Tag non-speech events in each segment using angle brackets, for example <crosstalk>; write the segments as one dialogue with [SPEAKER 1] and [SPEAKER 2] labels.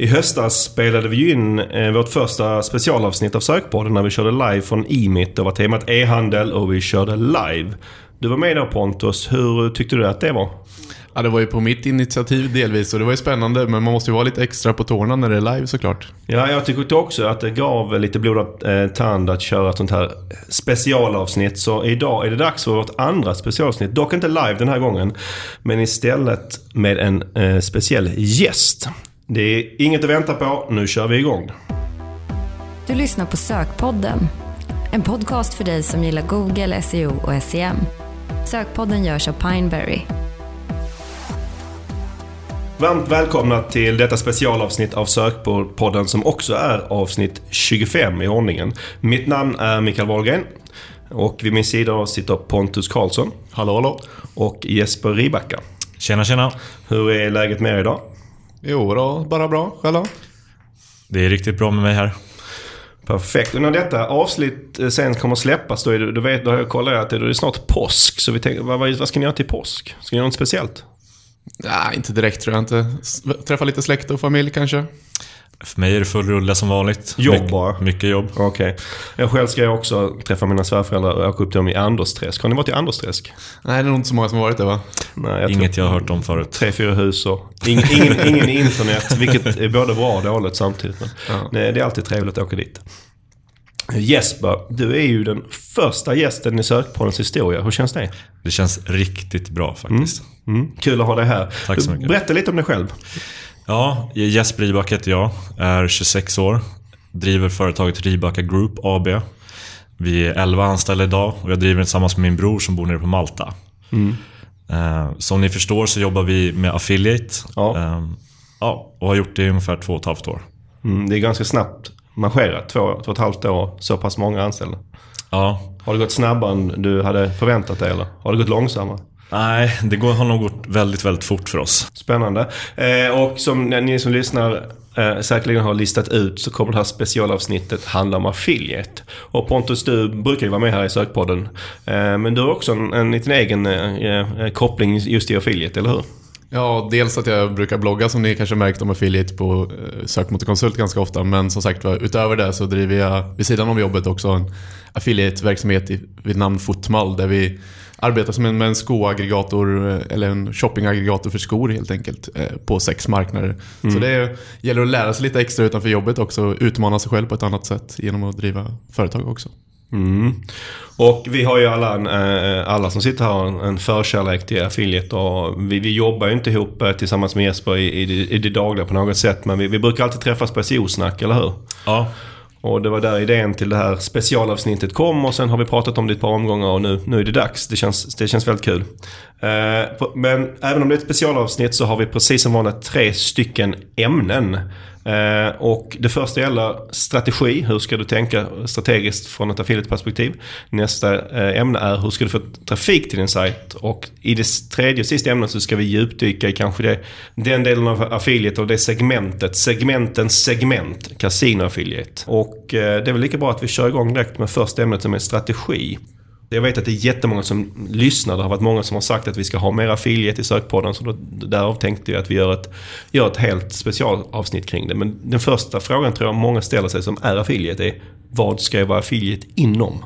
[SPEAKER 1] I höstas spelade vi ju in eh, vårt första specialavsnitt av Sökpodden när vi körde live från Emit. Det var temat e-handel och vi körde live. Du var med då Pontus. Hur tyckte du att det var?
[SPEAKER 2] Ja, det var ju på mitt initiativ delvis och det var ju spännande men man måste ju vara lite extra på tårna när det är live såklart.
[SPEAKER 1] Ja, jag tycker också att det gav lite blodad eh, tand att köra ett sånt här specialavsnitt. Så idag är det dags för vårt andra specialavsnitt. Dock inte live den här gången. Men istället med en eh, speciell gäst. Det är inget att vänta på. Nu kör vi igång.
[SPEAKER 3] Du lyssnar på Sökpodden. En podcast för dig som gillar Google, SEO och SEM. Sökpodden görs av Pineberry.
[SPEAKER 1] Varmt välkomna till detta specialavsnitt av Sökpodden som också är avsnitt 25 i ordningen. Mitt namn är Mikael Wahlgren. Och vid min sida sitter Pontus Karlsson.
[SPEAKER 2] Hallå hallå.
[SPEAKER 1] Och Jesper Ribacka.
[SPEAKER 4] Tjena tjena.
[SPEAKER 1] Hur är läget med er idag?
[SPEAKER 2] Jo då, bara bra. Själv då?
[SPEAKER 4] Det är riktigt bra med mig här.
[SPEAKER 1] Perfekt. Och när detta avsnitt eh, sen kommer släppas då, är det, då, vet, då har jag kollat att det är snart påsk. Så vi tänker, vad, vad ska ni göra till påsk? Ska ni göra något speciellt?
[SPEAKER 2] Nej, inte direkt tror jag inte. Träffa lite släkt och familj kanske.
[SPEAKER 4] För mig är det full rulle som vanligt.
[SPEAKER 1] Jobb
[SPEAKER 4] My
[SPEAKER 1] bara?
[SPEAKER 4] Mycket jobb.
[SPEAKER 1] Okej. Okay. Jag själv ska jag också träffa mina svärföräldrar och åka upp till dem i Andersträsk. Har ni varit i Andersträsk?
[SPEAKER 2] Nej, det är nog inte så många som har varit det va?
[SPEAKER 1] Nej, jag
[SPEAKER 4] Inget jag har hört om förut.
[SPEAKER 1] Tre, fyra hus och ingen, ingen, <laughs> ingen internet. Vilket är både bra och dåligt samtidigt. Men
[SPEAKER 2] Ja.
[SPEAKER 1] nej, det är alltid trevligt att åka dit. Jesper, du är ju den första gästen i Sökpoddens historia. Hur känns det?
[SPEAKER 4] Det känns riktigt bra faktiskt.
[SPEAKER 1] Mm. Kul att ha dig här.
[SPEAKER 4] Tack så mycket.
[SPEAKER 1] Berätta lite om dig själv.
[SPEAKER 4] Ja, Jesper Ribak heter jag. Är 26 år. Driver företaget Ribaka Group AB. Vi är 11 anställda idag och jag driver den tillsammans med min bror som bor nere på Malta.
[SPEAKER 1] Mm.
[SPEAKER 4] Eh, Som ni förstår så jobbar vi med affiliate.
[SPEAKER 1] Ja.
[SPEAKER 4] Eh, Ja, och har gjort det i ungefär två och ett halvt år.
[SPEAKER 1] Mm, det är ganska snabbt marscherat. Två, två och ett halvt år, så pass många anställda.
[SPEAKER 4] Ja,
[SPEAKER 1] Har det gått snabbare än du hade förväntat dig eller? Har det gått långsammare?
[SPEAKER 4] Nej, det går, har nog gått väldigt, väldigt fort för oss.
[SPEAKER 1] Spännande. Eh, och som ni som lyssnar eh, säkerligen har listat ut så kommer det här specialavsnittet handla om affiliate. Och Pontus, du brukar ju vara med här i Sökpodden. Eh, men du har också en, en liten egen eh, eh, koppling just till affiliate, eller hur?
[SPEAKER 2] Ja, dels att jag brukar blogga som ni kanske märkt om affiliate på eh, sökmotorkonsult ganska ofta. Men som sagt utöver det så driver jag vid sidan av jobbet också en affiliate-verksamhet i- vid namn Footmal där vi arbetar som en, med en skoaggregator eh, eller en shoppingaggregator för skor helt enkelt eh, på sex marknader. Så det gäller att lära sig lite extra utanför jobbet också och utmana sig själv på ett annat sätt genom att driva företag också.
[SPEAKER 1] Mm. Och vi har ju alla, en, eh, alla som sitter här har en, förkärlek till affiliate och vi, vi jobbar ju inte ihop tillsammans med Jesper i, i, det- i det dagliga på något sätt. Men vi, vi brukar alltid träffas på SEO-snack, eller hur?
[SPEAKER 4] Ja,
[SPEAKER 1] och det var där idén till det här specialavsnittet kom och sen har vi pratat om det ett par omgångar och nu, nu är det dags. Det känns, det känns väldigt kul. Eh, men även om det är ett specialavsnitt så har vi precis som vanligt tre stycken ämnen. Eh, och det första gäller strategi. Hur ska du tänka strategiskt från ett affiliate-perspektiv? Nästa eh, ämne är hur ska du få trafik till din sajt? Och i det tredje och sista ämnet så ska vi djupdyka i kanske det, den delen av affiliate och det segmentet. Segmentens segment, Casino Affiliate. Och eh, det är väl lika bra att vi kör igång direkt med första ämnet som är strategi. Jag vet att det är jättemånga som lyssnar. Det har varit många som har sagt att vi ska ha mer affiliate i sökpodden. Så då, därav tänkte jag att vi gör ett, gör ett helt specialavsnitt kring det. Men den första frågan tror jag många ställer sig som är affiliate är vad ska jag vara affiliate inom?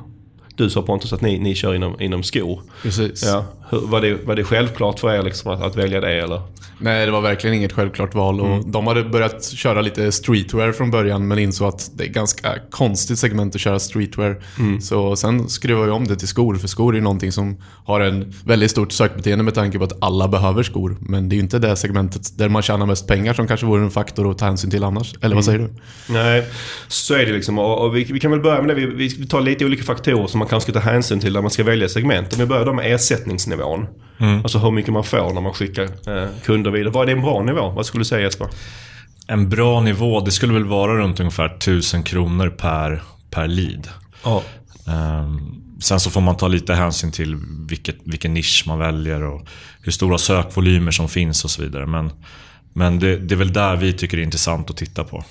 [SPEAKER 1] Du sa Pontus att ni, ni kör inom, inom skor.
[SPEAKER 2] Precis.
[SPEAKER 1] Ja. Hur, var, det, var det självklart för er liksom att, att välja det eller?
[SPEAKER 2] Nej, det var verkligen inget självklart val. Och De hade börjat köra lite streetwear från början men insåg att det är ganska konstigt segment att köra streetwear. Så sen skruvade vi om det till skor, för skor är någonting som har en väldigt stort sökbeteende med tanke på att alla behöver skor. Men det är ju inte det segmentet där man tjänar mest pengar som kanske vore en faktor att ta hänsyn till annars. Eller vad säger du?
[SPEAKER 1] Nej, så är det liksom. Och, och vi, vi kan väl börja med det. Vi, vi vi tar lite olika faktorer som man kanske ska ta hänsyn till när man ska välja segment. Om vi börjar då med ersättningsnivån. Alltså hur mycket man får när man skickar eh, kunder vidare. Vad är det en bra nivå? Vad skulle du säga Jesper?
[SPEAKER 4] En bra nivå, det skulle väl vara runt ungefär 1000 kronor per, per lead.
[SPEAKER 1] Ja.
[SPEAKER 4] Ehm, sen så får man ta lite hänsyn till vilket, vilken nisch man väljer och hur stora sökvolymer som finns och så vidare. Men, men det, det är väl där vi tycker det är intressant att titta på.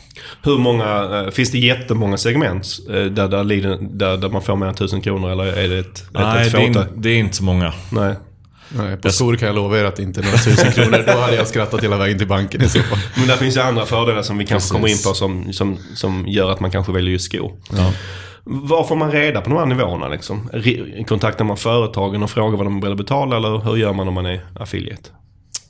[SPEAKER 1] Hur många, eh, finns det jättemånga segment eh, där, där, leaden- där, där man får mer än 1000 kronor? Eller är det ett, ett,
[SPEAKER 4] Nej,
[SPEAKER 1] ett
[SPEAKER 4] det är, in, det är inte så många.
[SPEAKER 1] Nej.
[SPEAKER 2] Nej, på skor kan jag lova er att det inte är några tusen kronor. Då hade jag skrattat hela vägen till banken i så fall.
[SPEAKER 1] Men där finns ju andra fördelar som vi kanske
[SPEAKER 2] Precis.
[SPEAKER 1] kommer in på som, som, som gör att man kanske väljer just skor.
[SPEAKER 2] Ja.
[SPEAKER 1] Var får man reda på de här nivåerna liksom? Kontaktar man företagen och frågar vad de är beredda att betala eller hur gör man om man är affiliate?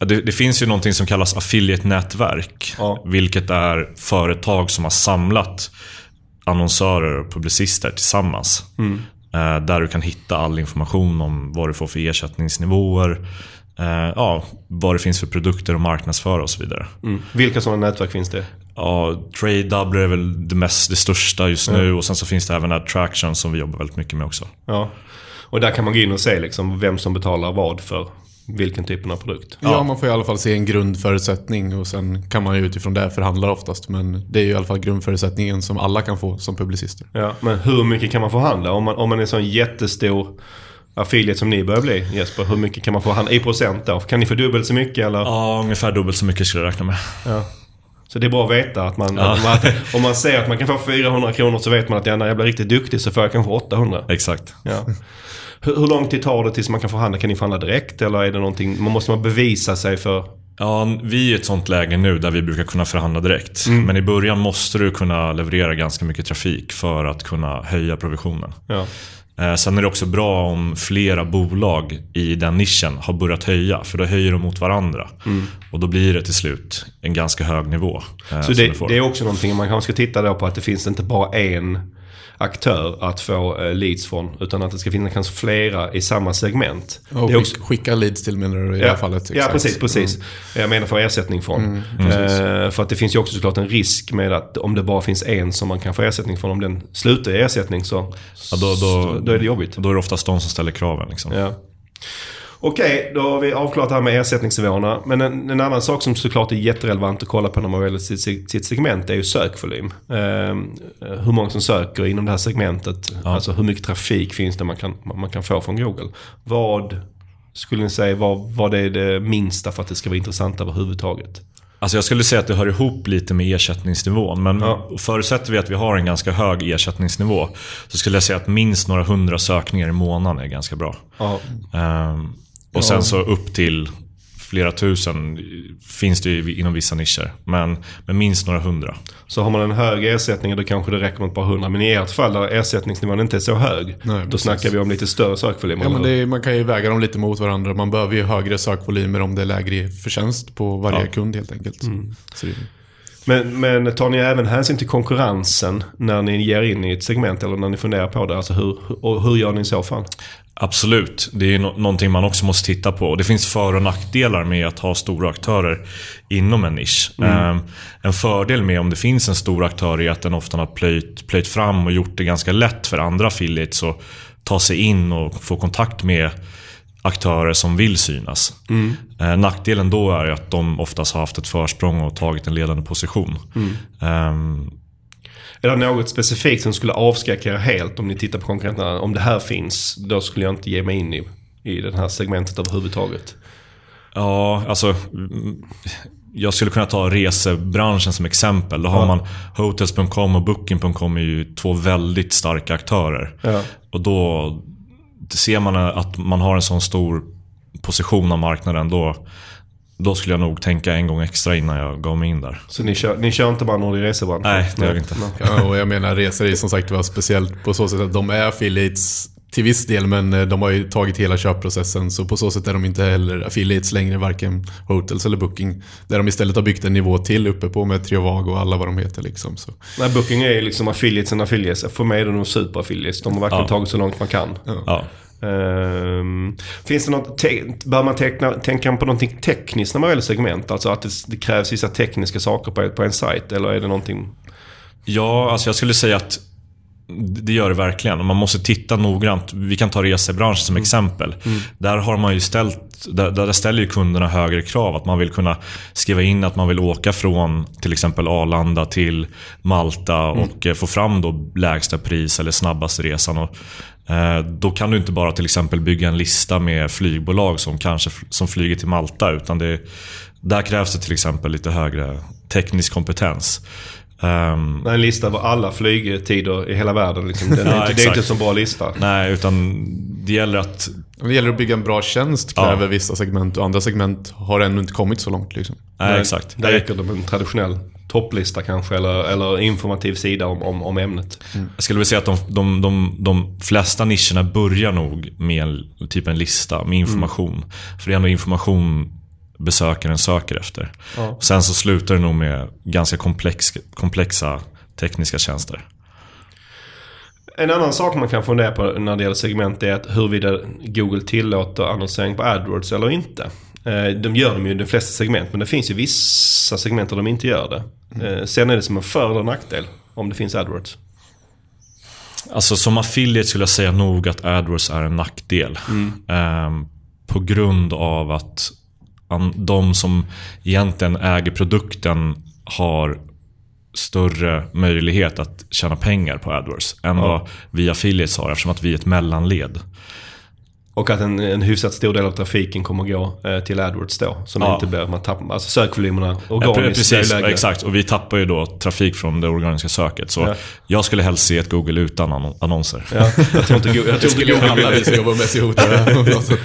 [SPEAKER 4] Det, det finns ju någonting som kallas affiliate-nätverk.
[SPEAKER 1] Ja.
[SPEAKER 4] Vilket är företag som har samlat annonsörer och publicister tillsammans. Eh, där du kan hitta all information om vad du får för ersättningsnivåer. Eh, ja, vad det finns för produkter att marknadsföra och så vidare.
[SPEAKER 1] Mm. Vilka sådana nätverk finns det?
[SPEAKER 4] Ja, Trade Doubler är väl det, mest, det största just nu. Och sen så finns det även Attraction som vi jobbar väldigt mycket med också.
[SPEAKER 1] Ja. Och där kan man gå in och se liksom vem som betalar vad för vilken typ av produkt.
[SPEAKER 2] Ja, man får i alla fall se en grundförutsättning och sen kan man ju utifrån det förhandla oftast. Men det är ju i alla fall grundförutsättningen som alla kan få som publicister.
[SPEAKER 1] Ja, men hur mycket kan man förhandla? Om man, om man är en sån jättestor affiliate som ni börjar bli Jesper, hur mycket kan man förhandla i procent då? Kan ni få dubbelt så mycket eller?
[SPEAKER 4] Ja, ungefär dubbelt så mycket skulle jag räkna med.
[SPEAKER 1] Ja. Så det är bra att veta att man, att man om man säger att man kan få 400 kronor så vet man att ja, när jag blir riktigt duktig så får jag kanske 800.
[SPEAKER 4] Exakt.
[SPEAKER 1] Ja. Hur, hur lång tid tar det tills man kan förhandla? Kan ni förhandla direkt eller är det någonting, man måste man bevisa sig för?
[SPEAKER 4] Ja, vi är i ett sånt läge nu där vi brukar kunna förhandla direkt. Men i början måste du kunna leverera ganska mycket trafik för att kunna höja provisionen.
[SPEAKER 1] Ja.
[SPEAKER 4] Eh, Sen är det också bra om flera bolag i den nischen har börjat höja. För då höjer de mot varandra. Och då blir det till slut en ganska hög nivå. eh,
[SPEAKER 1] Så det, det är också någonting man kanske ska titta på att det finns inte bara en aktör att få eh, leads från. Utan att det ska finnas kanske flera i samma segment.
[SPEAKER 2] Och
[SPEAKER 1] det är också,
[SPEAKER 2] skick, skicka leads till menar du i det här fallet?
[SPEAKER 1] Ja,
[SPEAKER 2] exakt.
[SPEAKER 1] precis. precis. Jag menar få ersättning från.
[SPEAKER 2] Mm,
[SPEAKER 1] Eh, för att det finns ju också såklart en risk med att om det bara finns en som man kan få ersättning från. Om den slutar i ersättning så,
[SPEAKER 4] Ja, då, då,
[SPEAKER 1] då är det jobbigt.
[SPEAKER 4] Då är det oftast de som ställer kraven. Liksom.
[SPEAKER 1] Ja. Okej, då har vi avklarat det här med ersättningsnivåerna. Men en, en annan sak som såklart är jätterelevant att kolla på när man väljer sitt, sitt segment är ju sökvolym. Eh, hur många som söker inom det här segmentet. Alltså hur mycket trafik finns det man kan, man kan få från Google. Vad skulle ni säga vad, vad är det minsta för att det ska vara intressant överhuvudtaget?
[SPEAKER 4] Alltså jag skulle säga att det hör ihop lite med ersättningsnivån. Men
[SPEAKER 1] Ja.
[SPEAKER 4] förutsätter vi att vi har en ganska hög ersättningsnivå så skulle jag säga att minst några hundra sökningar i månaden är ganska bra.
[SPEAKER 1] Ja.
[SPEAKER 4] Ehm, och sen så upp till flera tusen finns det ju inom vissa nischer. Men, men minst några hundra.
[SPEAKER 1] Så har man en hög ersättning då kanske det räcker med ett par hundra. Men i ert fall där ersättningsnivån inte är så hög. då
[SPEAKER 2] precis.
[SPEAKER 1] snackar vi om lite större sökvolymer.
[SPEAKER 2] Ja, men är- man kan ju väga dem lite mot varandra. Man behöver ju högre sökvolymer om det är lägre i förtjänst på varje
[SPEAKER 4] Ja.
[SPEAKER 2] kund helt enkelt. Så det,
[SPEAKER 1] Men, men tar ni även hänsyn till konkurrensen när ni ger in i ett segment eller när ni funderar på det? Alltså hur, och hur gör ni i så fall?
[SPEAKER 4] Absolut, det är no- någonting man också måste titta på. Och det finns för och nackdelar med att ha stora aktörer inom en nisch. Ehm, en fördel med om det finns en stor aktör är att den ofta har plöjt, plöjt fram och gjort det ganska lätt för andra affiliates att ta sig in och få kontakt med aktörer som vill synas. Eh, nackdelen då är att de oftast har haft ett försprång och tagit en ledande position. Ehm,
[SPEAKER 1] Är det något specifikt som skulle avskräcka er helt om ni tittar på konkurrenterna? Om det här finns, då skulle jag inte ge mig in i, i det här segmentet överhuvudtaget.
[SPEAKER 4] Ja, alltså... mm, Jag skulle kunna ta resebranschen som exempel. Då har
[SPEAKER 1] Ja.
[SPEAKER 4] man Hotels.com och Booking.com är ju två väldigt starka aktörer.
[SPEAKER 1] Ja.
[SPEAKER 4] Och då ser man att man har en sån stor position av marknaden. Då, då skulle jag nog tänka en gång extra innan jag gav mig in där.
[SPEAKER 1] Så ni kör, ni kör inte bara Nordic resebransch?
[SPEAKER 4] Nej, det gör vi inte.
[SPEAKER 2] ja, och jag menar, resor är som sagt var speciellt på så sätt att de är affiliates till viss del, men eh, de har ju tagit hela köpprocessen. Så på så sätt är de inte heller affiliates längre, varken Hotels eller Booking. Där de istället har byggt en nivå till uppe på med Trivago och alla vad de heter. Liksom, så.
[SPEAKER 1] Nej, Booking är ju liksom affiliates and affiliates. För mig är det nog superaffiliates. De har verkligen
[SPEAKER 4] Ja.
[SPEAKER 1] tagit så långt man kan.
[SPEAKER 4] Ja.
[SPEAKER 1] Ehm, finns det något, te- bör man teckna, tänka på någonting tekniskt när man väljer segment? Alltså att det, det krävs vissa tekniska saker på, på en sajt? Eller är det någonting...
[SPEAKER 4] Ja, alltså jag skulle säga att det gör det verkligen. Man måste titta noggrant. Vi kan ta resebranschen som exempel. Där har man ju ställt, där, där ställer ju kunderna högre krav. Att man vill kunna skriva in att man vill åka från till exempel Arlanda till Malta och eh, få fram då lägsta pris eller snabbaste resan. Och, eh, då kan du inte bara till exempel bygga en lista med flygbolag som kanske som flyger till Malta. Utan det, där krävs det till exempel lite högre teknisk kompetens. Ehm,
[SPEAKER 1] En lista över alla flygtider i hela världen. Liksom. Den <laughs> är
[SPEAKER 4] Ja,
[SPEAKER 1] inte, det är inte en så bra lista.
[SPEAKER 4] Nej, utan det gäller att
[SPEAKER 2] Det gäller att bygga en bra tjänst kräver
[SPEAKER 4] Ja.
[SPEAKER 2] vissa segment och andra segment har ännu inte kommit så långt. Liksom.
[SPEAKER 4] Nej, exakt.
[SPEAKER 1] Där räcker det med en traditionell topplista kanske eller, eller informativ sida om, om, om ämnet.
[SPEAKER 4] Jag skulle vilja säga att de, de, de, de flesta nischerna börjar nog med en, typ en lista med information. För det är ändå information besökaren söker efter.
[SPEAKER 1] Ja.
[SPEAKER 4] Sen så slutar det nog med ganska komplex, komplexa tekniska tjänster.
[SPEAKER 1] En annan sak man kan fundera på när det gäller segment är att huruvida Google tillåter annonsering på AdWords eller inte. Eh, De gör de ju i de flesta segment, men det finns ju vissa segment där de inte gör det. Eh, Sen är det som en för eller nackdel om det finns AdWords.
[SPEAKER 4] Alltså som affiliate skulle jag säga nog att AdWords är en nackdel. Ehm, på grund av att de som egentligen äger produkten har större möjlighet att tjäna pengar på AdWords än vad vi affiliates har eftersom att vi är ett mellanled.
[SPEAKER 1] Och att en, en hyfsat stor del av trafiken kommer gå eh, till AdWords då. Som
[SPEAKER 4] Ja.
[SPEAKER 1] inte att man tappar, alltså sökvolymerna
[SPEAKER 4] Ja,
[SPEAKER 1] organiskt
[SPEAKER 4] pre- precis, exakt. Och vi tappar ju då trafik från det organiska söket. Så
[SPEAKER 1] Ja.
[SPEAKER 4] jag skulle helst se ett Google utan annon- annonser.
[SPEAKER 1] Ja, jag tror inte, Go- jag tror inte
[SPEAKER 2] skulle
[SPEAKER 1] Google
[SPEAKER 2] alla vi som jobbar med SEO. <laughs> <laughs>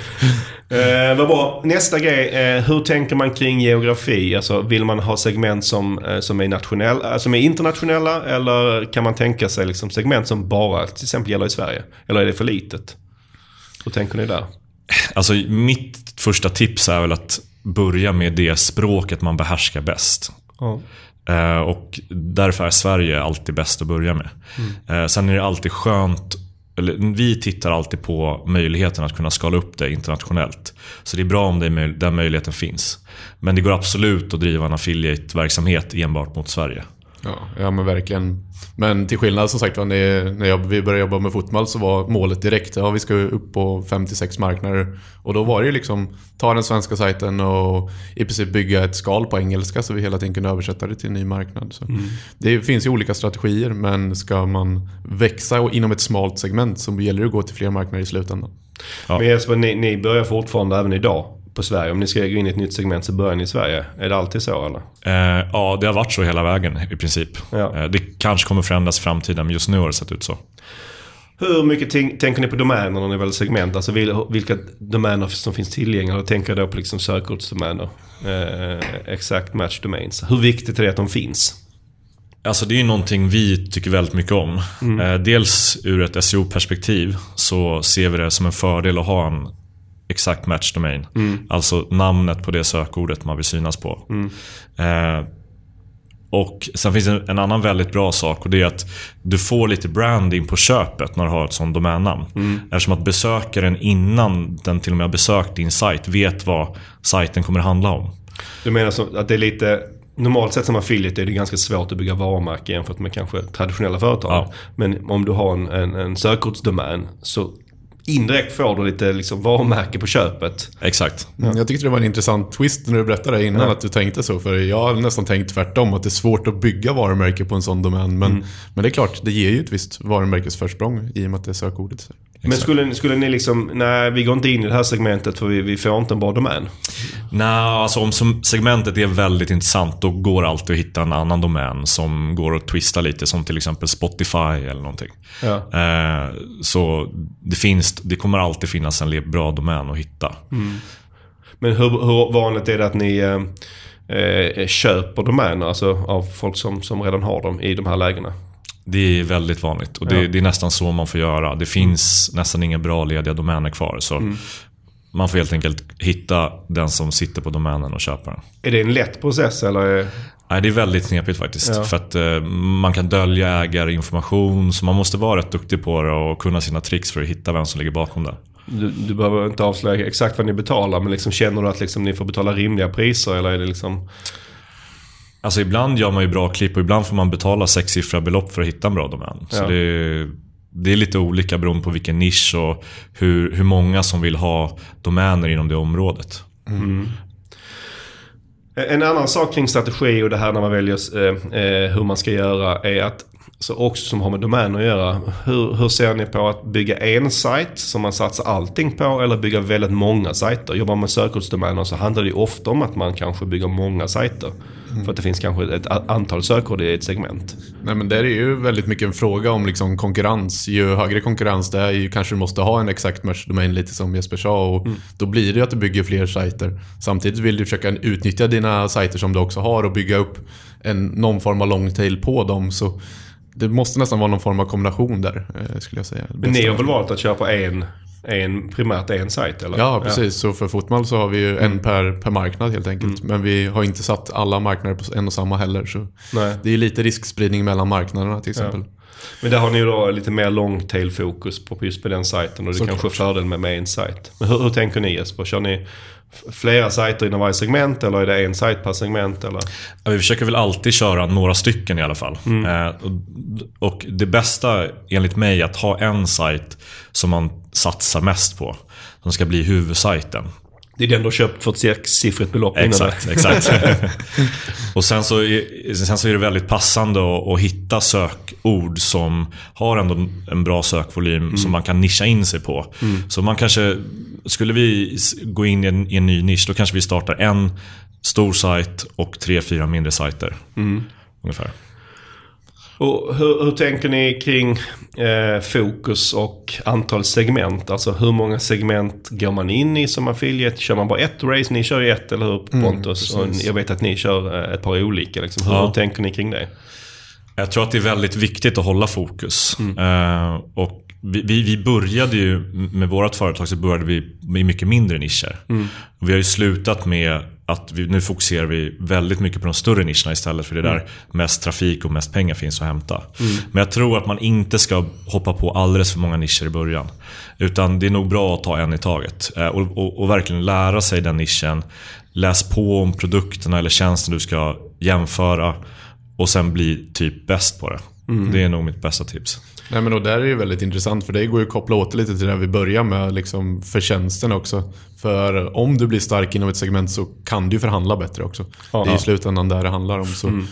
[SPEAKER 1] Eh, vad bra. Nästa grej. Eh, hur tänker man kring geografi? Alltså, vill man ha segment som, eh, som, är nationell, eh, som är internationella? Eller kan man tänka sig liksom segment som bara till exempel gäller i Sverige? Eller är det för litet? Hur tänker ni där?
[SPEAKER 4] Alltså mitt första tips är väl att börja med det språket man behärskar bäst.
[SPEAKER 1] Ja.
[SPEAKER 4] Eh, och därför är Sverige alltid bäst att börja med. Eh, sen är det alltid skönt, eller vi tittar alltid på möjligheten att kunna skala upp det internationellt. Så det är bra om det är möj- den möjligheten finns. Men det går absolut att driva en affiliate-verksamhet enbart mot Sverige.
[SPEAKER 2] Ja, ja men verkligen. Men till skillnad som sagt när, när jag, vi började jobba med fotboll så var målet direkt ja, vi ska upp på 56 marknader. Och då var det ju liksom ta den svenska sajten och i princip bygga ett skal på engelska så vi hela tiden kunde översätta det till en ny marknad. Så Det finns ju olika strategier men ska man växa inom ett smalt segment så gäller det att gå till fler marknader i slutändan.
[SPEAKER 4] Ja.
[SPEAKER 1] Men Jesper, ni, ni börjar fortfarande även idag på Sverige. Om ni ska gå in i ett nytt segment så börjar ni i Sverige. Är det alltid så eller?
[SPEAKER 4] Eh, ja, det har varit så hela vägen i princip.
[SPEAKER 1] Ja.
[SPEAKER 4] Eh, det kanske kommer förändras i framtiden, men just nu har det sett ut så.
[SPEAKER 1] Hur mycket tänk, tänker ni på domäner när ni väljer segment? Alltså vil, vilka domäner som finns tillgängliga? Då tänker då på liksom sökordsdomäner. Eh, exact match domains. Hur viktigt är det att de finns?
[SPEAKER 4] Alltså det är ju någonting vi tycker väldigt mycket om. Eh, dels ur ett SEO-perspektiv så ser vi det som en fördel att ha en exakt match domain. Alltså namnet på det sökordet man vill synas på. Eh, och Sen finns det en annan väldigt bra sak och det är att du får lite branding på köpet när du har ett sånt domännamn. Eftersom att besökaren innan den till och med har besökt din sajt vet vad sajten kommer handla om.
[SPEAKER 1] Du menar så att det är lite... Normalt sett som affiliate är det ganska svårt att bygga varumärke jämfört med kanske traditionella företag.
[SPEAKER 4] Ja.
[SPEAKER 1] Men om du har en, en, en sökordsdomän så indirekt får du lite liksom varumärke på köpet.
[SPEAKER 4] Exakt.
[SPEAKER 2] Jag tyckte det var en intressant twist när du berättade det innan att du tänkte så. För jag har nästan tänkt tvärtom, att det är svårt att bygga varumärke på en sån domän. Men, men det är klart, det ger ju ett visst varumärkesförsprång i och med att det är sökordet.
[SPEAKER 1] Men skulle, skulle ni liksom, nej vi går inte in i det här segmentet för vi, vi får inte en bra domän.
[SPEAKER 4] Nej, alltså om segmentet är väldigt intressant då går det alltid att hitta en annan domän som går att twista lite som till exempel Spotify eller någonting.
[SPEAKER 1] Ja.
[SPEAKER 4] Eh, så det, finns, det kommer alltid finnas en bra domän att hitta.
[SPEAKER 1] Men hur, hur vanligt är det att ni eh, eh, köper domäner alltså av folk som, som redan har dem i de här lägena?
[SPEAKER 4] Det är väldigt vanligt och det,
[SPEAKER 1] Ja.
[SPEAKER 4] det är nästan så man får göra. Det finns nästan inga bra lediga domäner kvar. Så Man får helt enkelt hitta den som sitter på domänen och köpa den.
[SPEAKER 1] Är det en lätt process eller? Är,
[SPEAKER 4] Nej, det är väldigt knepigt faktiskt.
[SPEAKER 1] Ja.
[SPEAKER 4] För att eh, man kan dölja ägarinformation. Så man måste vara rätt duktig på det och kunna sina tricks för att hitta vem som ligger bakom det.
[SPEAKER 1] du, du behöver inte avslöja exakt vad ni betalar men liksom, känner du att liksom, ni får betala rimliga priser eller är det liksom...
[SPEAKER 4] Alltså ibland gör man ju bra klipp och ibland får man betala sexsiffriga belopp för att hitta en bra domän. Så
[SPEAKER 1] Ja.
[SPEAKER 4] det, är, det är lite olika beroende på vilken nisch och hur, hur många som vill ha domäner inom det området.
[SPEAKER 1] En annan sak kring strategi och det här när man väljer eh, eh, hur man ska göra är att så också som har med domäner att göra. Hur, hur ser ni på att bygga en sajt som man satsar allting på eller bygga väldigt många sajter? Jobbar man med sökordsdomäner så handlar det ju ofta om att man kanske bygger många sajter. Mm. För att det finns kanske ett antal sökord i ett segment.
[SPEAKER 2] Nej men det är ju väldigt mycket en fråga om liksom konkurrens. Ju högre konkurrens det är ju kanske du måste ha en exakt mesh-domän lite som Jesper sa. Och mm. Då blir det ju att du bygger fler sajter. Samtidigt vill du försöka utnyttja dina sajter som du också har och bygga upp en, någon form av long tail på dem. Så det måste nästan vara någon form av kombination där, eh, skulle jag säga.
[SPEAKER 1] Men ni har väl valt att köra på en, en primärt en sajt eller?
[SPEAKER 2] Ja, precis. Ja. Så för Fotmal så har vi ju mm. en per, per marknad helt enkelt. Mm. Men vi har inte satt alla marknader på en och samma heller. Så Nej. Det är lite riskspridning mellan marknaderna till exempel. Ja.
[SPEAKER 1] Men där har ni ju då lite mer long tail fokus på just på den sajten och det är kanske är fördel med, med en sajt. Men hur, hur tänker ni Jesper? Kör ni flera sajter inom varje segment eller är det en sajt per segment? Eller?
[SPEAKER 4] Ja, vi försöker väl alltid köra några stycken i alla fall. Mm. Eh, och, och, det bästa enligt mig är att ha en sajt som man satsar mest på. Som ska bli huvudsajten.
[SPEAKER 1] Det är den du har köpt för ett sexsiffrigt belopp
[SPEAKER 4] Exakt, exakt. <laughs> och sen så, är, sen så är det väldigt passande att, att hitta sökord som har ändå en bra sökvolym mm. som man kan nischa in sig på. Mm. Så man kanske, skulle vi gå in i en, i en, ny nisch, då kanske vi startar en stor sajt och tre, fyra mindre sajter. Mm. Ungefär.
[SPEAKER 1] Och hur, hur, tänker ni kring eh, fokus och antal segment? Alltså hur många segment går man in i som affiliate? Kör man bara ett race? Ni kör ju ett, eller hur mm, Pontus? Mm, jag vet att ni kör eh, ett par olika. Liksom. Hur, ja. hur tänker ni kring det?
[SPEAKER 4] Jag tror att det är väldigt viktigt att hålla fokus. Mm. Uh, och vi, vi, vi, började ju, med vårt företag så började vi med mycket mindre nischer. Mm. Vi har ju slutat med att vi, nu fokuserar vi väldigt mycket på de större nischerna istället. För det är där mm. mest trafik och mest pengar finns att hämta. Mm. Men jag tror att man inte ska hoppa på alldeles för många nischer i början. Utan det är nog bra att ta en i taget. Eh, och, och, och verkligen lära sig den nischen. Läs på om produkterna eller tjänsten du ska jämföra. Och sen bli typ bäst på det. Mm. Det är nog mitt bästa tips.
[SPEAKER 2] Nej, men och där är ju väldigt intressant för det går ju att koppla åt lite till det vi börjar med, liksom förtjänsten också. För om du blir stark inom ett segment så kan du förhandla bättre också. Aha. Det är i slutändan där det handlar om. Så mm.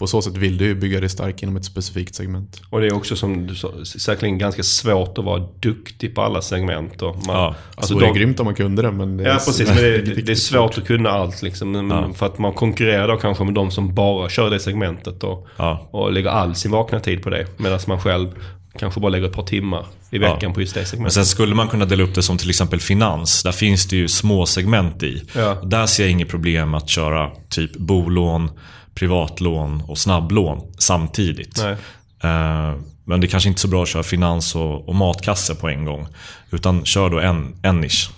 [SPEAKER 2] På så sätt vill du ju bygga dig stark inom ett specifikt segment.
[SPEAKER 1] Och det är också som du sa, säkerligen ganska svårt att vara duktig på alla segment. Och man,
[SPEAKER 2] ja, alltså det vore de, grymt om man kunde det. Men det
[SPEAKER 1] ja, precis. Men det, det, det är svårt att kunna allt. Liksom, ja. För att man konkurrerar då kanske med de som bara kör det segmentet och, ja. och lägger all sin vakna tid på det. Medan man själv kanske bara lägger ett par timmar i veckan ja. på just det segmentet.
[SPEAKER 4] Men sen skulle man kunna dela upp det som till exempel finans. Där finns det ju små segment i. Ja. Där ser jag inget problem att köra typ bolån, privatlån och snabblån samtidigt. Nej. Uh, men det är kanske inte är så bra att köra finans och, och matkasse på en gång. Utan kör då en, en nisch.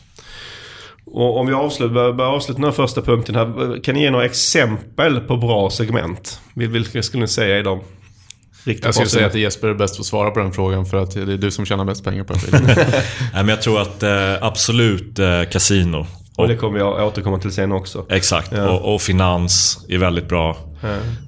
[SPEAKER 1] Och om vi avslutar, börjar avsluta den här första punkten här. Kan ni ge några exempel på bra segment? Vilka skulle ni säga är de?
[SPEAKER 2] jag skulle säga att Jesper är bäst att svara på den frågan för att det är du som tjänar mest pengar på
[SPEAKER 4] det. <laughs> Nej, men jag tror att eh, absolut eh, kasino.
[SPEAKER 1] Och, och det kommer jag återkomma till sen också.
[SPEAKER 4] Exakt, ja. och, och, finans är väldigt bra.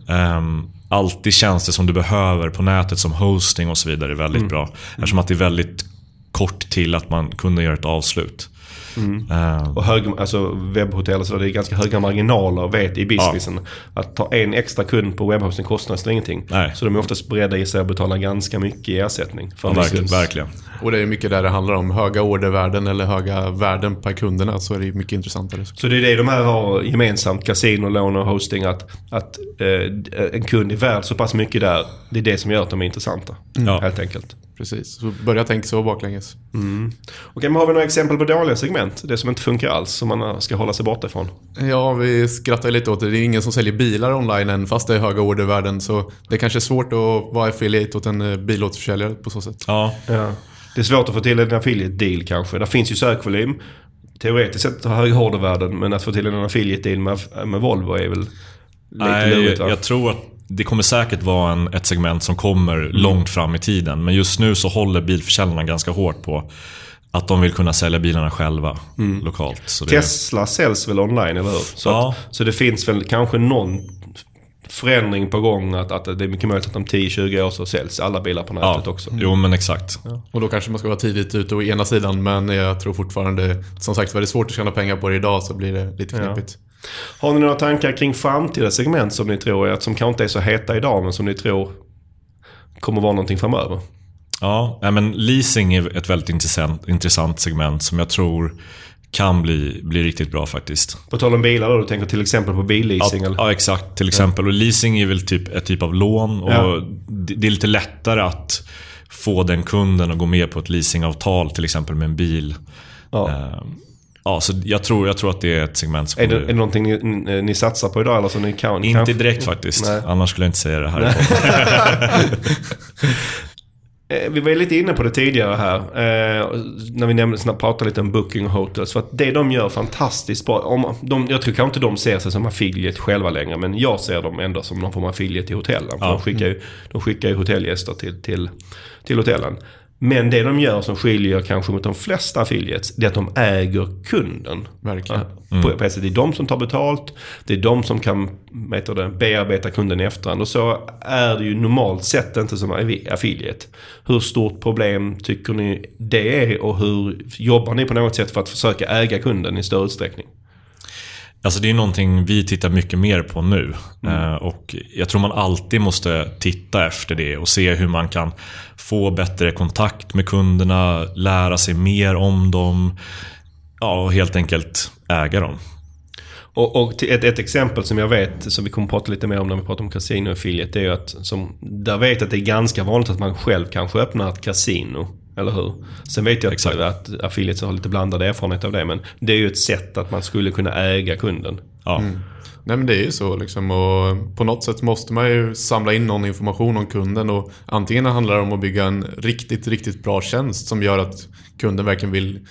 [SPEAKER 4] Ja. Um, alltid tjänster som du behöver på nätet som hosting och så vidare är väldigt mm. bra. Eftersom att det är väldigt kort till att man kunde göra ett avslut.
[SPEAKER 1] Mm. Uh, och hög, alltså webbhotell, så det är ganska höga marginaler vet i businessen. Ja. Att ta en extra kund på webbhosting kostar nästan ingenting. Nej. Så de är oftast beredda i sig att betala ganska mycket i ersättning.
[SPEAKER 4] För ja, verkligen, verkligen.
[SPEAKER 2] Och det är mycket där det handlar om. Höga ordervärden eller höga värden per kunderna så är det mycket intressantare.
[SPEAKER 1] Så det är det de här har gemensamt, kasino, lån och hosting. Att, att eh, en kund är värd så pass mycket där. Det är det som gör att de är intressanta. Mm. Helt enkelt.
[SPEAKER 2] Precis, så börja tänka så baklänges.
[SPEAKER 1] Mm. Okej, men har vi några exempel på dåliga segment? Det som inte funkar alls, som man ska hålla sig borta ifrån?
[SPEAKER 2] Ja, vi skrattar lite åt det. Det är ingen som säljer bilar online än, fast det är höga ordervärden. Så det kanske är svårt att vara affiliate åt en eh, bilåterförsäljare på så sätt.
[SPEAKER 1] Ja. ja. Det är svårt att få till en affiliate deal kanske. Det finns ju sökvolym. Teoretiskt sett har höga ordervärden, men att få till en affiliate deal med, med Volvo är väl lite
[SPEAKER 4] Nej, lurigt va? Jag tror att det kommer säkert vara en, ett segment som kommer mm. långt fram i tiden. Men just nu så håller bilförsäljarna ganska hårt på att de vill kunna sälja bilarna själva mm. lokalt.
[SPEAKER 1] Tesla det... säljs väl online, eller hur? Så, ja. att, så det finns väl kanske någon förändring på gång. Att, att det är mycket möjligt att om 10-20 år så säljs alla bilar på nätet ja. också.
[SPEAKER 4] Mm. Jo men exakt.
[SPEAKER 2] Ja. Och då kanske man ska vara tidigt ute å ena sidan. Men jag tror fortfarande, som sagt var det är svårt att tjäna pengar på det idag så blir det lite knepigt. Ja.
[SPEAKER 1] Har ni några tankar kring framtida segment som ni tror, att som kanske inte är så heta idag, men som ni tror kommer vara någonting framöver.
[SPEAKER 4] Ja, men leasing är ett väldigt intressant, intressant segment som jag tror kan bli, bli riktigt bra faktiskt.
[SPEAKER 1] På tal om bilar då, du tänker till exempel på billeasing?
[SPEAKER 4] Ja,
[SPEAKER 1] eller?
[SPEAKER 4] ja exakt. Till exempel. Och leasing är väl typ ett typ av lån. Och
[SPEAKER 1] Ja.
[SPEAKER 4] det, är lite lättare att få den kunden att gå med på ett leasingavtal till exempel med en bil.
[SPEAKER 1] Ja.
[SPEAKER 4] Eh, Ja, så jag tror, jag tror att det är ett segment som
[SPEAKER 1] Är det, är det någonting ni, ni, ni satsar på idag eller så ni kan?
[SPEAKER 4] Inte
[SPEAKER 1] kanske-
[SPEAKER 4] direkt faktiskt.
[SPEAKER 1] Nej.
[SPEAKER 4] Annars skulle jag inte säga det här. <laughs> <laughs>
[SPEAKER 1] Eh, Vi var lite inne på det tidigare här. Eh, när vi nämnde, pratade lite om Booking Hotels. För att det de gör fantastiskt bra. Om de, jag tror kanske inte de ser sig som affiliate själva längre. Men jag ser dem ändå som någon form av affiliate till hotellen.
[SPEAKER 4] Ja.
[SPEAKER 1] de, skickar ju, de skickar ju hotellgäster till, till, till hotellen. Men det de gör som skiljer kanske mot de flesta affiliates. Det är att de äger kunden.
[SPEAKER 2] Verkligen.
[SPEAKER 1] På, på ett sätt. Det är de som tar betalt. Det är de som kan heter det, bearbeta kunden i efterhand. Och så är det ju normalt sett inte som affiliate. Hur stort problem tycker ni det är och hur jobbar ni på något sätt för att försöka äga kunden i större utsträckning?
[SPEAKER 4] Alltså det är någonting vi tittar mycket mer på nu. Eh, och jag tror man alltid måste titta efter det och se hur man kan få bättre kontakt med kunderna, lära sig mer om dem. Ja, och helt enkelt äga dem.
[SPEAKER 1] Och, och ett, ett exempel som jag vet, som vi kommer att prata lite mer om när vi pratar om kasino affiliate, det är ju att som, där vet jag att det är ganska vanligt att man själv kanske öppnar ett kasino. Eller hur? Sen vet jag
[SPEAKER 4] Exakt.
[SPEAKER 1] att, affiliates har lite blandad erfarenhet av det. Men det är ju ett sätt att man skulle kunna äga kunden.
[SPEAKER 4] Ja.
[SPEAKER 2] Nej men det är ju så liksom och på något sätt måste man ju samla in någon information om kunden och antingen handlar det om att bygga en riktigt, riktigt bra tjänst som gör att kunden verkligen vill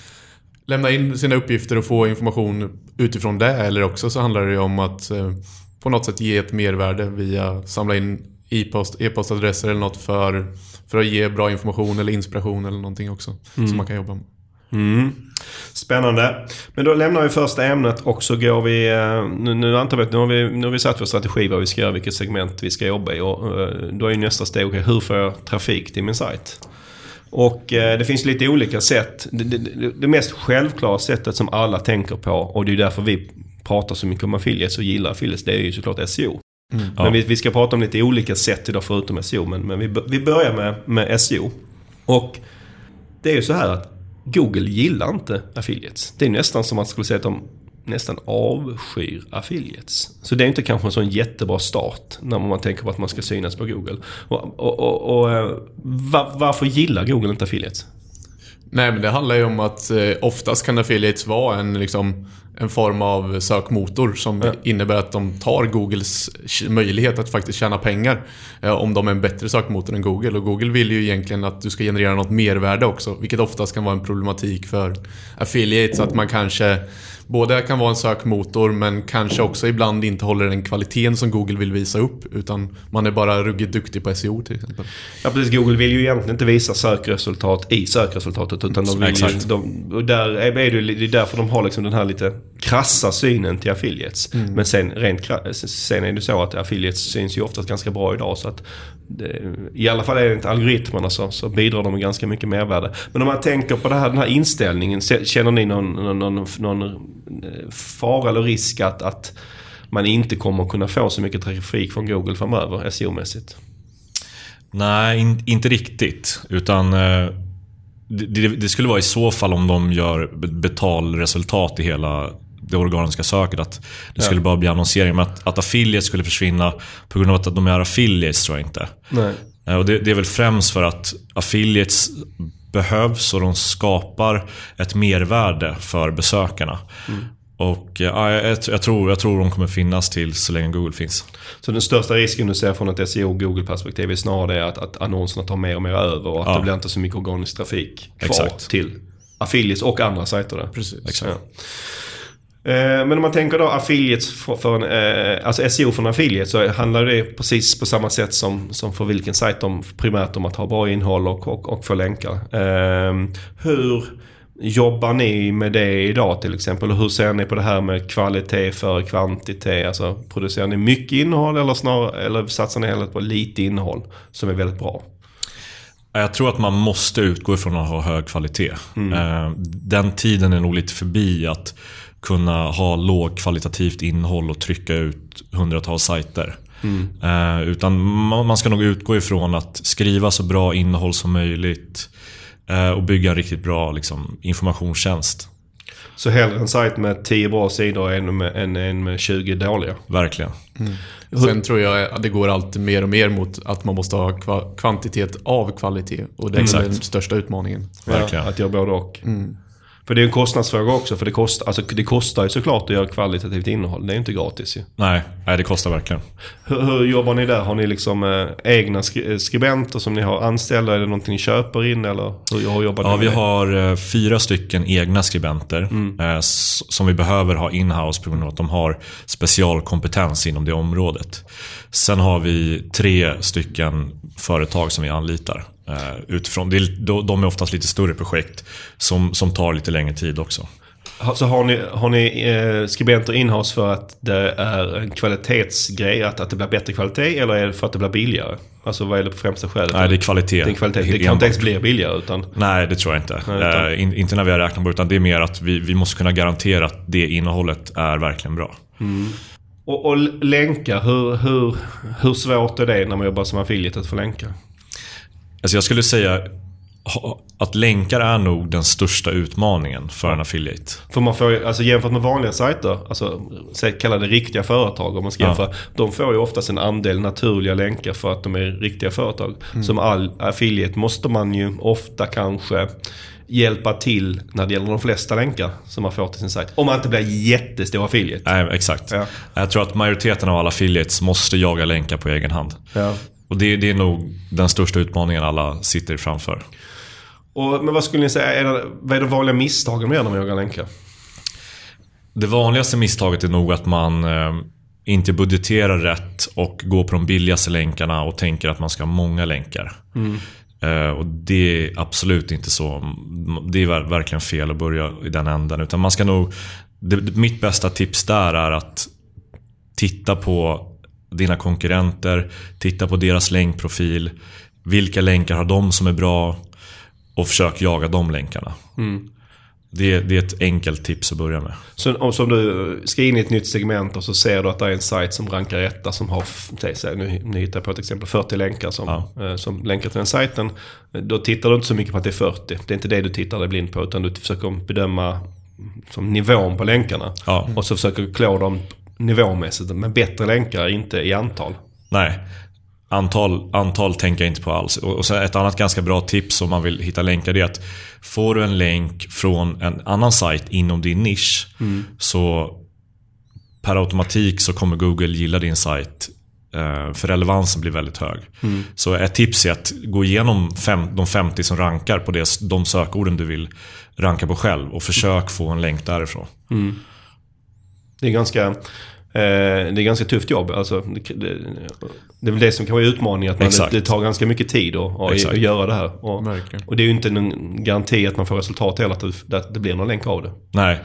[SPEAKER 2] lämna in sina uppgifter och få information utifrån det eller också så handlar det om att eh, på något sätt ge ett mervärde via samla in e-post, e-postadresser eller något för, för att ge bra information eller inspiration eller någonting också som man kan jobba med.
[SPEAKER 1] Mm. Spännande. Men då lämnar vi första ämnet och så går vi... eh, Nu, nu antar vi nu har vi, nu har vi satt vår strategi vad vi ska göra, vilket segment vi ska jobba i. Och, eh, då är ju nästa steg, okej, hur får jag trafik till min sajt? Och eh, det finns lite olika sätt. Det, det, det, det mest självklara sättet som alla tänker på och det är därför vi pratar så mycket om affiliates och gillar affiliates, det är ju såklart SEO.
[SPEAKER 4] Ja.
[SPEAKER 1] Men vi, vi ska prata om lite olika sätt idag förutom SEO. Men, men vi, vi börjar med, med SEO. Och det är ju så här att Google gillar inte affiliates. Det är nästan som att man skulle säga att de nästan avskyr affiliates. Så det är inte kanske en sån jättebra start när man tänker på att man ska synas på Google. Och, och, och, och eh, va, varför gillar Google inte affiliates?
[SPEAKER 2] Nej, men det handlar ju om att eh, oftast kan affiliates vara en, liksom, en form av sökmotor som
[SPEAKER 1] Ja.
[SPEAKER 2] innebär att de tar Googles möjlighet att faktiskt tjäna pengar eh, om de är en bättre sökmotor än Google. Och Google vill ju egentligen att du ska generera något mervärde också, vilket oftast kan vara en problematik för affiliates. Att man kanske både kan vara en sökmotor men kanske också ibland inte håller den kvaliteten som Google vill visa upp. Utan man är bara ruggigt duktig på SEO till exempel.
[SPEAKER 1] Ja precis, Google vill ju egentligen inte visa sökresultat i sökresultatet. Utan de vill ju, de, och där är det, ju- det är därför de har liksom den här lite krassa synen till affiliates. Men sen, rent, sen är det så att affiliates syns ju oftast ganska bra idag. Så att det, I alla fall enligt algoritmerna så, så bidrar de med ganska mycket mervärde. Men om man tänker på det här, den här inställningen. Känner ni någon, någon, någon, någon eh, fara eller risk att, att man inte kommer kunna få så mycket trafik från Google framöver SEO-mässigt?
[SPEAKER 4] Nej, in, inte riktigt. Utan eh, det, det, skulle vara i så fall om de gör betalresultat i hela det organiska söket. Att det skulle bara bli annonsering. Men att, att affiliates skulle försvinna på grund av att de är affiliates tror jag inte.
[SPEAKER 1] Nej.
[SPEAKER 4] Eh, Och det, det är väl främst för att affiliates behövs och de skapar ett mervärde för besökarna. Och eh, ja, jag, jag, tror, jag tror de kommer finnas till så länge Google finns.
[SPEAKER 1] Så den största risken du ser från ett SEO-Google-perspektiv är snarare att, att annonserna tar mer och mer över och att
[SPEAKER 4] Ja.
[SPEAKER 1] det blir inte så mycket organisk trafik kvar
[SPEAKER 4] Exakt.
[SPEAKER 1] till affiliates och andra sajter. Där.
[SPEAKER 2] Precis.
[SPEAKER 4] Exakt.
[SPEAKER 1] Ja. Eh, Men om man tänker då affiliates för, en, eh, alltså SEO för en affiliate så handlar det precis på samma sätt som, som för vilken sajt de primärt om att ha bra innehåll och, och, och få länkar. Eh, hur jobbar ni med det idag till exempel? Och hur ser ni på det här med kvalitet före kvantitet? Alltså producerar ni mycket innehåll eller, snarare, eller satsar ni hellre på lite innehåll som är väldigt bra?
[SPEAKER 4] Jag tror att man måste utgå ifrån att ha hög kvalitet. Eh, Den tiden är nog lite förbi att kunna ha lågkvalitativt innehåll och trycka ut hundratals sajter. Eh, utan man, man ska nog utgå ifrån att skriva så bra innehåll som möjligt. Eh, och bygga en riktigt bra liksom, informationstjänst.
[SPEAKER 1] Så hellre en sajt med 10 bra sidor än med, än, än med 20 dåliga.
[SPEAKER 4] Verkligen.
[SPEAKER 2] Sen tror jag att det går alltid mer och mer mot att man måste ha kva- kvantitet av kvalitet. Och det är
[SPEAKER 4] Exakt.
[SPEAKER 2] den största utmaningen.
[SPEAKER 4] Verkligen.
[SPEAKER 1] Ja, att göra både och. För det är en kostnadsfråga också. För det, kost, alltså, det kostar ju såklart att göra kvalitativt innehåll. Det är ju inte gratis ju.
[SPEAKER 4] Nej, nej, det kostar verkligen.
[SPEAKER 1] Hur, hur jobbar ni där? Har ni liksom eh, egna skri- eh, skribenter som ni har anställda? Är det någonting ni köper in eller hur, hur jobbar ni
[SPEAKER 4] Ja,
[SPEAKER 1] med
[SPEAKER 4] vi
[SPEAKER 1] det?
[SPEAKER 4] har eh, fyra stycken egna skribenter
[SPEAKER 1] Mm.
[SPEAKER 4] eh, som vi behöver ha in-house på grund av att de har specialkompetens inom det området. Sen har vi tre stycken företag som vi anlitar. Eh, Utifrån. De- är oftast lite större projekt som, som tar lite längre tid också.
[SPEAKER 1] Så har ni, har ni eh, skribenter inhouse för att det är en kvalitetsgrej? Att, att det blir bättre kvalitet? Eller är det för att det blir billigare? Alltså vad är det främsta skälet?
[SPEAKER 4] Nej, det är kvalitet.
[SPEAKER 1] Det är kvalitet. Det kan inte ens bli billigare utan...
[SPEAKER 4] Nej, det tror jag inte.
[SPEAKER 1] Nej, utan-
[SPEAKER 4] Eh, in, inte när vi har räknat på utan det är mer att vi, vi måste kunna garantera att det innehållet är verkligen bra.
[SPEAKER 1] Och, och länkar, hur, hur, hur svårt är det när man jobbar som affiliate att få länkar?
[SPEAKER 4] Alltså jag skulle säga att länkar är nog den största utmaningen för en affiliate.
[SPEAKER 1] För man får alltså jämfört med vanliga sajter, alltså så kallade riktiga företag om man ska
[SPEAKER 4] Ja.
[SPEAKER 1] jämföra. De får ju oftast en andel naturliga länkar för att de är riktiga företag. Som all affiliate måste man ju ofta kanske hjälpa till när det gäller de flesta länkar som man får till sin sajt. Om man inte blir jättestor affiliate.
[SPEAKER 4] Nej, exakt.
[SPEAKER 1] Ja.
[SPEAKER 4] Jag tror att majoriteten av alla affiliates måste jaga länkar på egen hand.
[SPEAKER 1] Ja.
[SPEAKER 4] Och det, det är nog den största utmaningen alla sitter framför.
[SPEAKER 1] Och, men vad skulle ni säga, är det, vad är de vanliga misstagen man gör när man jagar länkar?
[SPEAKER 4] Det vanligaste misstaget är nog att man eh, inte budgeterar rätt och går på de billigaste länkarna och tänker att man ska ha många länkar. Eh, och det är absolut inte så. Det är ver- verkligen fel att börja i den änden. Utan man ska nog... Det, mitt bästa tips där är att titta på dina konkurrenter, titta på deras länkprofil. Vilka länkar har de som är bra? Och försök jaga de länkarna. Det, det är ett enkelt tips att börja med.
[SPEAKER 1] Så om som du ska in i ett nytt segment och så ser du att det är en sajt som rankar etta som har, säg, nu, nu hittar jag på ett exempel, 40 länkar som,
[SPEAKER 4] Ja.
[SPEAKER 1] eh, som länkar till den sajten. Då tittar du inte så mycket på att det är 40. Det är inte det du tittar dig blind på utan du försöker bedöma som nivån på länkarna.
[SPEAKER 4] Ja.
[SPEAKER 1] Och så försöker du klå dem nivåmässigt med bättre länkar, inte i antal.
[SPEAKER 4] Nej. Antal, antal tänker jag inte på alls. Och, och ett annat ganska bra tips om man vill hitta länkar är att får du en länk från en annan sajt inom din nisch så per automatik så kommer Google gilla din sajt. eh, För relevansen blir väldigt hög. Så ett tips är att gå igenom fem, de 50 som rankar på det, de sökorden du vill ranka på själv och försök få en länk därifrån.
[SPEAKER 1] Det är ganska, eh, det är ganska tufft jobb. Alltså, det, det, det är väl det som kan vara utmaningen. Att man, det, det tar ganska mycket tid att, att, göra det här. Och, och det är ju inte någon garanti att man får resultat heller. Att det, att det blir någon länk av det.
[SPEAKER 4] Nej,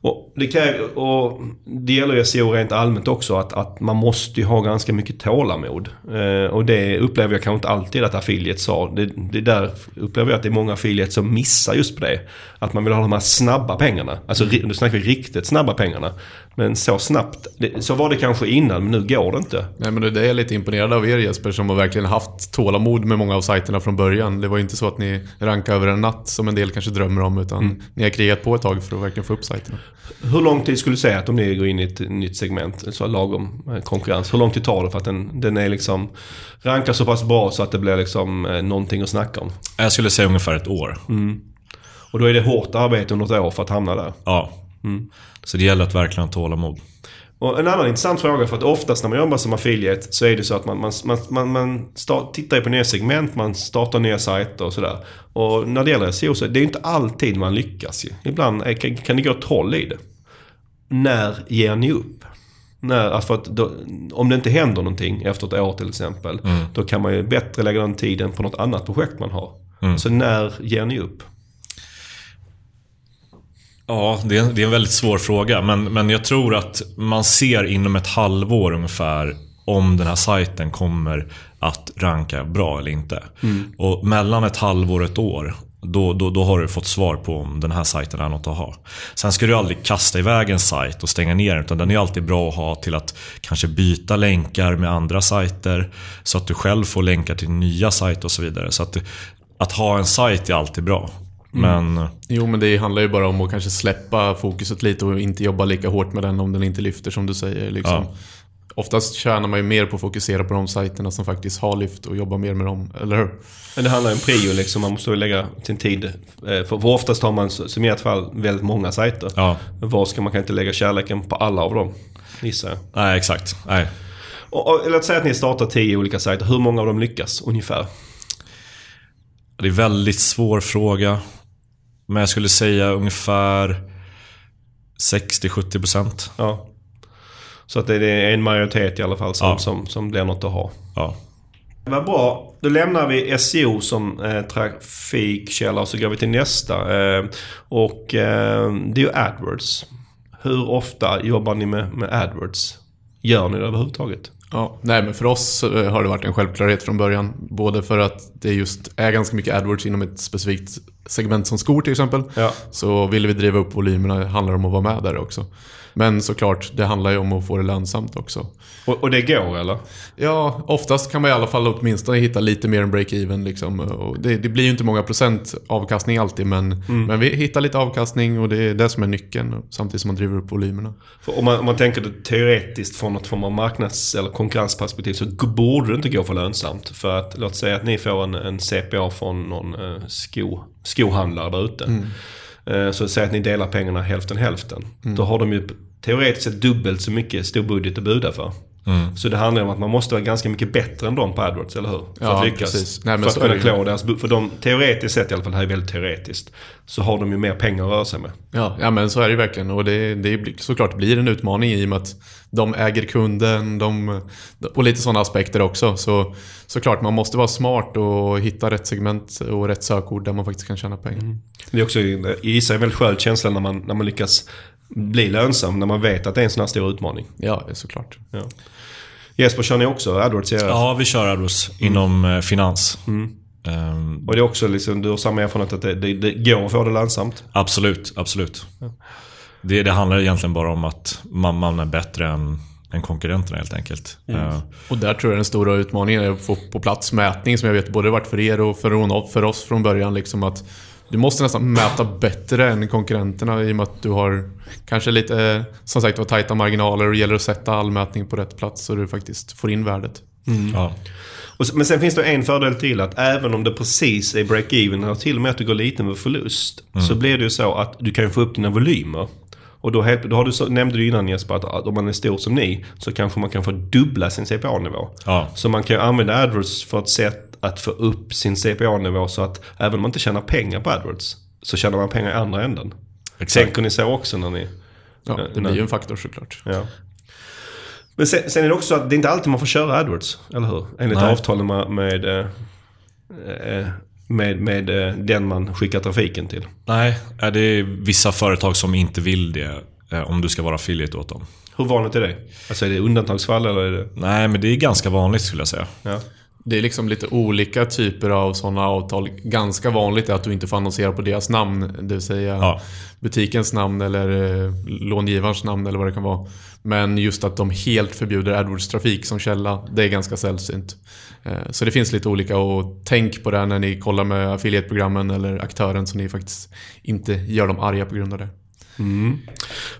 [SPEAKER 1] Och det, kräver, och det gäller ju SEO rent allmänt också. Att, att man måste ju ha ganska mycket tålamod. Eh, och det upplever jag kanske inte alltid att affiliates har. Det, det där upplever jag att det är många affiliates som missar just på det. Att man vill ha de här snabba pengarna. Alltså ri- nu snackar vi riktigt snabba pengarna. Men så snabbt. Det, så var det kanske innan men nu går det inte.
[SPEAKER 2] Nej, men det är jag lite imponerad av er Jesper som har verkligen haft tålamod med många av sajterna från början. Det var ju inte så att ni rankade över en natt som en del kanske drömmer om utan ni har krigat på ett tag för att verkligen få upp sajterna.
[SPEAKER 1] Hur lång tid skulle du säga att om ni går in i ett nytt segment, så lagom eh, konkurrens, hur lång tid tar det för att den, den är liksom rankar så pass bra så att det blir liksom eh, någonting att snacka om?
[SPEAKER 4] jag skulle säga ungefär ett år.
[SPEAKER 1] Och då är det hårt arbete under ett år för att hamna där.
[SPEAKER 4] Ja. Så det gäller att verkligen ha tålamod.
[SPEAKER 1] Och en annan intressant fråga, för att oftast när man jobbar som affiliate så är det så att man, man, man, man, start, tittar på nya segment, man startar nya sajter och sådär. Och när det gäller SEO så det är ju inte alltid man lyckas ju. Ibland är, kan, det gå troll i det. När ger ni upp? När, alltså för att då, om det inte händer någonting efter ett år till exempel, då kan man ju bättre lägga den tiden på något annat projekt man har. Så när ger ni upp?
[SPEAKER 4] Ja, det är, det är en väldigt svår fråga. Men, men jag tror att man ser inom ett halvår ungefär om den här sajten kommer att ranka bra eller inte. Och mellan ett halvår och ett år Då, då, då har du fått svar på om den här sajten är något att ha. Sen ska du aldrig kasta iväg en sajt och stänga ner den. Utan den är alltid bra att ha till att kanske byta länkar med andra sajter. Så att du själv får länkar till nya sajter och så vidare. Så att, att ha en sajt är alltid bra. Men
[SPEAKER 2] Jo, men det handlar ju bara om att kanske släppa fokuset lite och inte jobba lika hårt med den om den inte lyfter som du säger. Liksom.
[SPEAKER 4] Ja.
[SPEAKER 2] Oftast tjänar man ju mer på att fokusera på de sajterna som faktiskt har lyft och jobba mer med dem, eller hur?
[SPEAKER 1] Men det handlar om prio liksom. Man måste ju lägga sin tid. eh, För, för oftast har man som i ert fall väldigt många sajter.
[SPEAKER 4] ja,
[SPEAKER 1] Var ska man kan inte lägga kärleken på alla av dem? Gissar jag.
[SPEAKER 4] nej exakt. Nej.
[SPEAKER 1] Och, och, låt säga att ni startar tio olika sajter. Hur många av dem lyckas ungefär?
[SPEAKER 4] Det är en väldigt svår fråga. Men jag skulle säga ungefär 60-70%.
[SPEAKER 1] Ja. Så att det är en majoritet i alla fall som,
[SPEAKER 4] Ja.
[SPEAKER 1] som, som blir något att ha.
[SPEAKER 4] Ja.
[SPEAKER 1] Vad bra. Då lämnar vi SEO som eh, trafikkälla och så går vi till nästa. Eh, och eh, det är ju AdWords. Hur ofta jobbar ni med, med AdWords? Gör ni det överhuvudtaget?
[SPEAKER 2] Ja, nej men för oss eh, har det varit en självklarhet från början. Både för att det just är ganska mycket AdWords inom ett specifikt segment som skor till exempel.
[SPEAKER 1] Ja.
[SPEAKER 2] Så vill vi driva upp volymerna handlar det om att vara med där också. Men såklart, det handlar ju om att få det lönsamt också.
[SPEAKER 1] Och, och det går eller?
[SPEAKER 2] Ja, oftast kan man i alla fall åtminstone hitta lite mer än break-even. Liksom. Det, det blir ju inte många procent avkastning alltid, men, men vi hittar lite avkastning och det är det som är nyckeln. Samtidigt som man driver upp volymerna.
[SPEAKER 1] För om, man, om man tänker det teoretiskt från något form av marknads eller konkurrensperspektiv så borde det inte gå för lönsamt. För att låt säga att ni får en, en CPA från någon eh, sko, skohandlare där ute. Eh, så säg att ni delar pengarna hälften hälften. Då har de ju teoretiskt sett dubbelt så mycket stor budget att buda för. Så det handlar om att man måste vara ganska mycket bättre än dem på AdWords, eller hur? För
[SPEAKER 2] Ja,
[SPEAKER 1] att lyckas.
[SPEAKER 2] precis. Nej,
[SPEAKER 1] för att
[SPEAKER 2] är
[SPEAKER 1] kunna klå deras För de, teoretiskt sett i alla fall, det här är väldigt teoretiskt. Så har de ju mer pengar att röra sig med.
[SPEAKER 2] Ja, ja men så är det ju verkligen. Och det, det blir- såklart blir en utmaning i och med att de äger kunden de, och lite sådana aspekter också. Så såklart, man måste vara smart och hitta rätt segment och rätt sökord där man faktiskt kan tjäna pengar.
[SPEAKER 1] Det är också, jag gissar, en väldigt skön känsla när man, när man lyckas bli lönsam. När man vet att det är en sån här stor utmaning.
[SPEAKER 2] Ja, såklart.
[SPEAKER 1] Ja. Jesper, kör ni också AdWords
[SPEAKER 4] ja, vi kör AdWords inom eh, finans. Ehm,
[SPEAKER 1] Och det är också liksom, du har samma erfarenhet att det, det, det går att få det lönsamt?
[SPEAKER 4] absolut, absolut. Det, det handlar egentligen bara om att man, man är bättre än, än konkurrenterna helt enkelt. Eh,
[SPEAKER 2] Och där tror jag den stora utmaningen är att få på plats mätning som jag vet både varit för er och för, för oss från början. Liksom att du måste nästan mäta bättre än konkurrenterna i och med att du har kanske lite, eh, som sagt var, tajta marginaler och det gäller att sätta all mätning på rätt plats så du faktiskt får in värdet.
[SPEAKER 4] ja.
[SPEAKER 1] Och, men sen finns det en fördel till att även om det precis är break-even eller till och med att du går lite med förlust. Så blir det ju så att du kan få upp dina volymer. Och då, då har du, så, nämnde du innan Jesper att, att om man är stor som ni så kanske man kan få dubbla sin CPA-nivå.
[SPEAKER 4] Ja.
[SPEAKER 1] Så man kan ju använda AdWords för ett sätt att få upp sin CPA-nivå så att även om man inte tjänar pengar på AdWords så tjänar man pengar i andra änden.
[SPEAKER 4] Exakt.
[SPEAKER 1] Tänker ni så också när ni...
[SPEAKER 2] Ja, det blir ju en faktor såklart.
[SPEAKER 1] Ja. Men sen, sen är det också så att det är inte alltid man får köra AdWords, eller hur? Enligt
[SPEAKER 4] Nej.
[SPEAKER 1] avtalen med, med, eh, eh, med, med eh, den man skickar trafiken till.
[SPEAKER 4] Nej, är det är vissa företag som inte vill det. Om du ska vara affiliate åt dem.
[SPEAKER 1] Hur vanligt är det? Alltså är det undantagsfall eller är det...
[SPEAKER 4] Nej, men det är ganska vanligt skulle jag säga.
[SPEAKER 1] Ja.
[SPEAKER 2] Det är liksom lite olika typer av sådana avtal. Ganska vanligt är att du inte får annonsera på deras namn. Det vill säga
[SPEAKER 4] Ja.
[SPEAKER 2] butikens namn eller eh, långivarens namn eller vad det kan vara. Men just att de helt förbjuder AdWords-trafik som källa, det är ganska sällsynt. Eh, Så det finns lite olika och tänk på det när ni kollar med affiliate-programmen eller aktören så ni faktiskt inte gör dem arga på grund av det.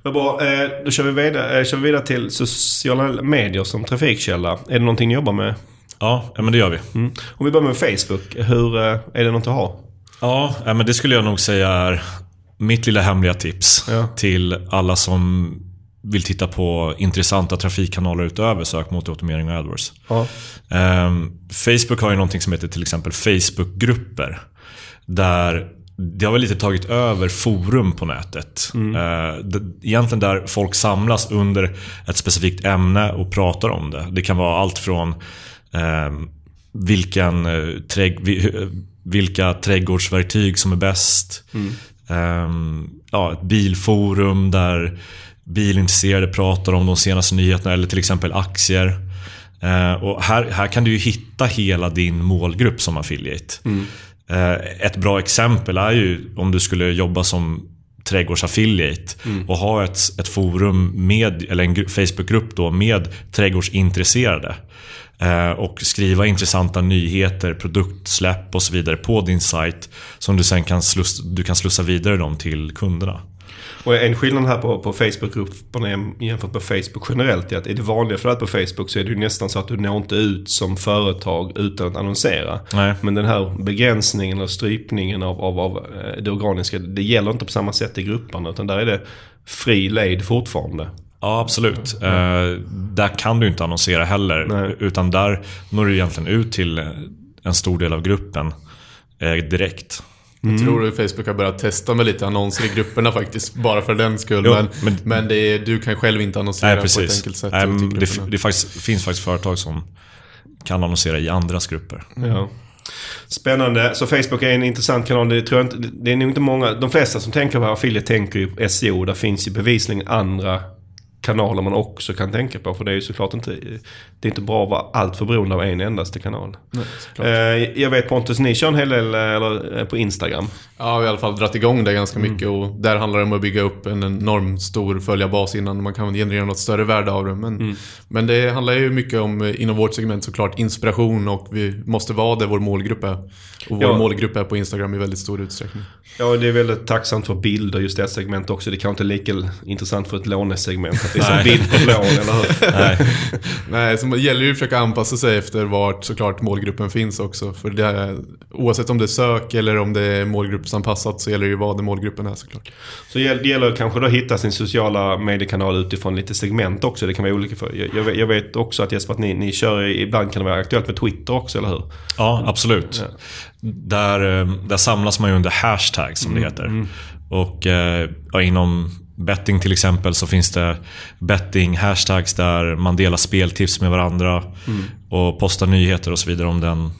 [SPEAKER 1] Vad bra. Eh, då kör vi, vidare, kör vi vidare till sociala medier som trafikkälla. Är det någonting ni jobbar med?
[SPEAKER 4] Ja, men det gör vi.
[SPEAKER 1] Mm. Om vi börjar med Facebook. Hur, eh, är det något att ha?
[SPEAKER 4] Ja, men det skulle jag nog säga är mitt lilla hemliga tips
[SPEAKER 1] Ja.
[SPEAKER 4] till alla som vill titta på intressanta trafikkanaler utöver sökmotoroptimering och AdWords.
[SPEAKER 1] Ja.
[SPEAKER 4] Ehm, Facebook har ju någonting som heter till exempel Facebookgrupper. Där det har väl lite tagit över forum på nätet. Eh, det- egentligen där folk samlas under ett specifikt ämne och pratar om det. Det kan vara allt från ehm, vilken, eh, eh, vilka trädgårdsverktyg som är bäst. Ehm, ja, ett bilforum där bilintresserade pratar om de senaste nyheterna eller till exempel aktier. Eh, och här, här kan du ju hitta hela din målgrupp som affiliate. Eh, ett bra exempel är ju om du skulle jobba som trädgårdsaffiliate
[SPEAKER 1] Mm.
[SPEAKER 4] och ha ett, ett forum med, eller en gru- Facebookgrupp då med trädgårdsintresserade. Eh, och skriva intressanta nyheter, produktsläpp och så vidare på din sajt. Som du sen kan, sluss, du kan slussa vidare dem till kunderna.
[SPEAKER 1] Och en skillnad här på, på Facebookgrupperna jämfört med Facebook generellt är att är det vanliga flödet på Facebook så är det ju nästan så att du når inte ut som företag utan att annonsera.
[SPEAKER 4] Nej.
[SPEAKER 1] Men den här begränsningen och strypningen av, av, av eh, det organiska, det gäller inte på samma sätt i grupperna. Utan där är det fri lejd fortfarande.
[SPEAKER 4] Ja, absolut. Eh, där kan du inte annonsera heller.
[SPEAKER 1] Nej.
[SPEAKER 4] Utan där når du egentligen ut till en stor del av gruppen eh, direkt.
[SPEAKER 2] Jag tror att Facebook har börjat testa med lite annonser i grupperna faktiskt. Bara för den skull.
[SPEAKER 4] Jo,
[SPEAKER 2] men
[SPEAKER 4] men-
[SPEAKER 2] men det är, du kan själv inte annonsera
[SPEAKER 4] Nej,
[SPEAKER 2] på ett enkelt sätt
[SPEAKER 4] Nej, det, det faktiskt, finns faktiskt företag som kan annonsera i andras grupper.
[SPEAKER 1] Ja. Spännande. Så Facebook är en intressant kanal. Det, tror jag inte, det är nog inte många. De flesta som tänker på affiliate tänker ju på SEO. Där finns ju bevisligen andra kanaler man också kan tänka på. För det är ju såklart inte, det är inte bra att vara allt för beroende av en endaste kanal.
[SPEAKER 2] Nej.
[SPEAKER 1] Eh, jag vet Pontus, ni kör en hel del eh, eller, eh, på Instagram.
[SPEAKER 2] Ja, vi har i alla fall dragit igång det ganska
[SPEAKER 1] Mm.
[SPEAKER 2] mycket och där handlar det om att bygga upp en enorm stor följarbas innan man kan generera något större värde av det. Men,
[SPEAKER 1] Mm.
[SPEAKER 2] men det handlar ju mycket om, inom vårt segment såklart, inspiration och vi måste vara där vår målgrupp är. Och vår
[SPEAKER 1] Ja.
[SPEAKER 2] målgrupp är på Instagram i väldigt stor utsträckning.
[SPEAKER 1] Ja, det är väldigt tacksamt för bilder just det segment också. Det kan inte lika intressant för ett lånesegment. Det är som
[SPEAKER 4] Nej.
[SPEAKER 1] bild på <laughs> lån, eller hur?
[SPEAKER 4] Nej.
[SPEAKER 2] Nej, så det gäller ju att försöka anpassa sig efter vart såklart målgruppen finns också. För det är, oavsett om det är sök eller om det är målgruppsanpassat så gäller det ju vad den målgruppen är såklart.
[SPEAKER 1] Så det gäller kanske då att hitta sin sociala mediekanal utifrån lite segment också. Det kan vara olika. För, jag, jag, vet, jag vet också att Jesper, att ni, ni kör, ibland kan det vara aktuellt med Twitter också, eller hur?
[SPEAKER 4] Ja, absolut. Där, eh, där samlas man ju under hashtags som det heter. Och eh, ja, inom betting till exempel så finns det betting-hashtags där man delar speltips med varandra. Och postar nyheter och så vidare om den,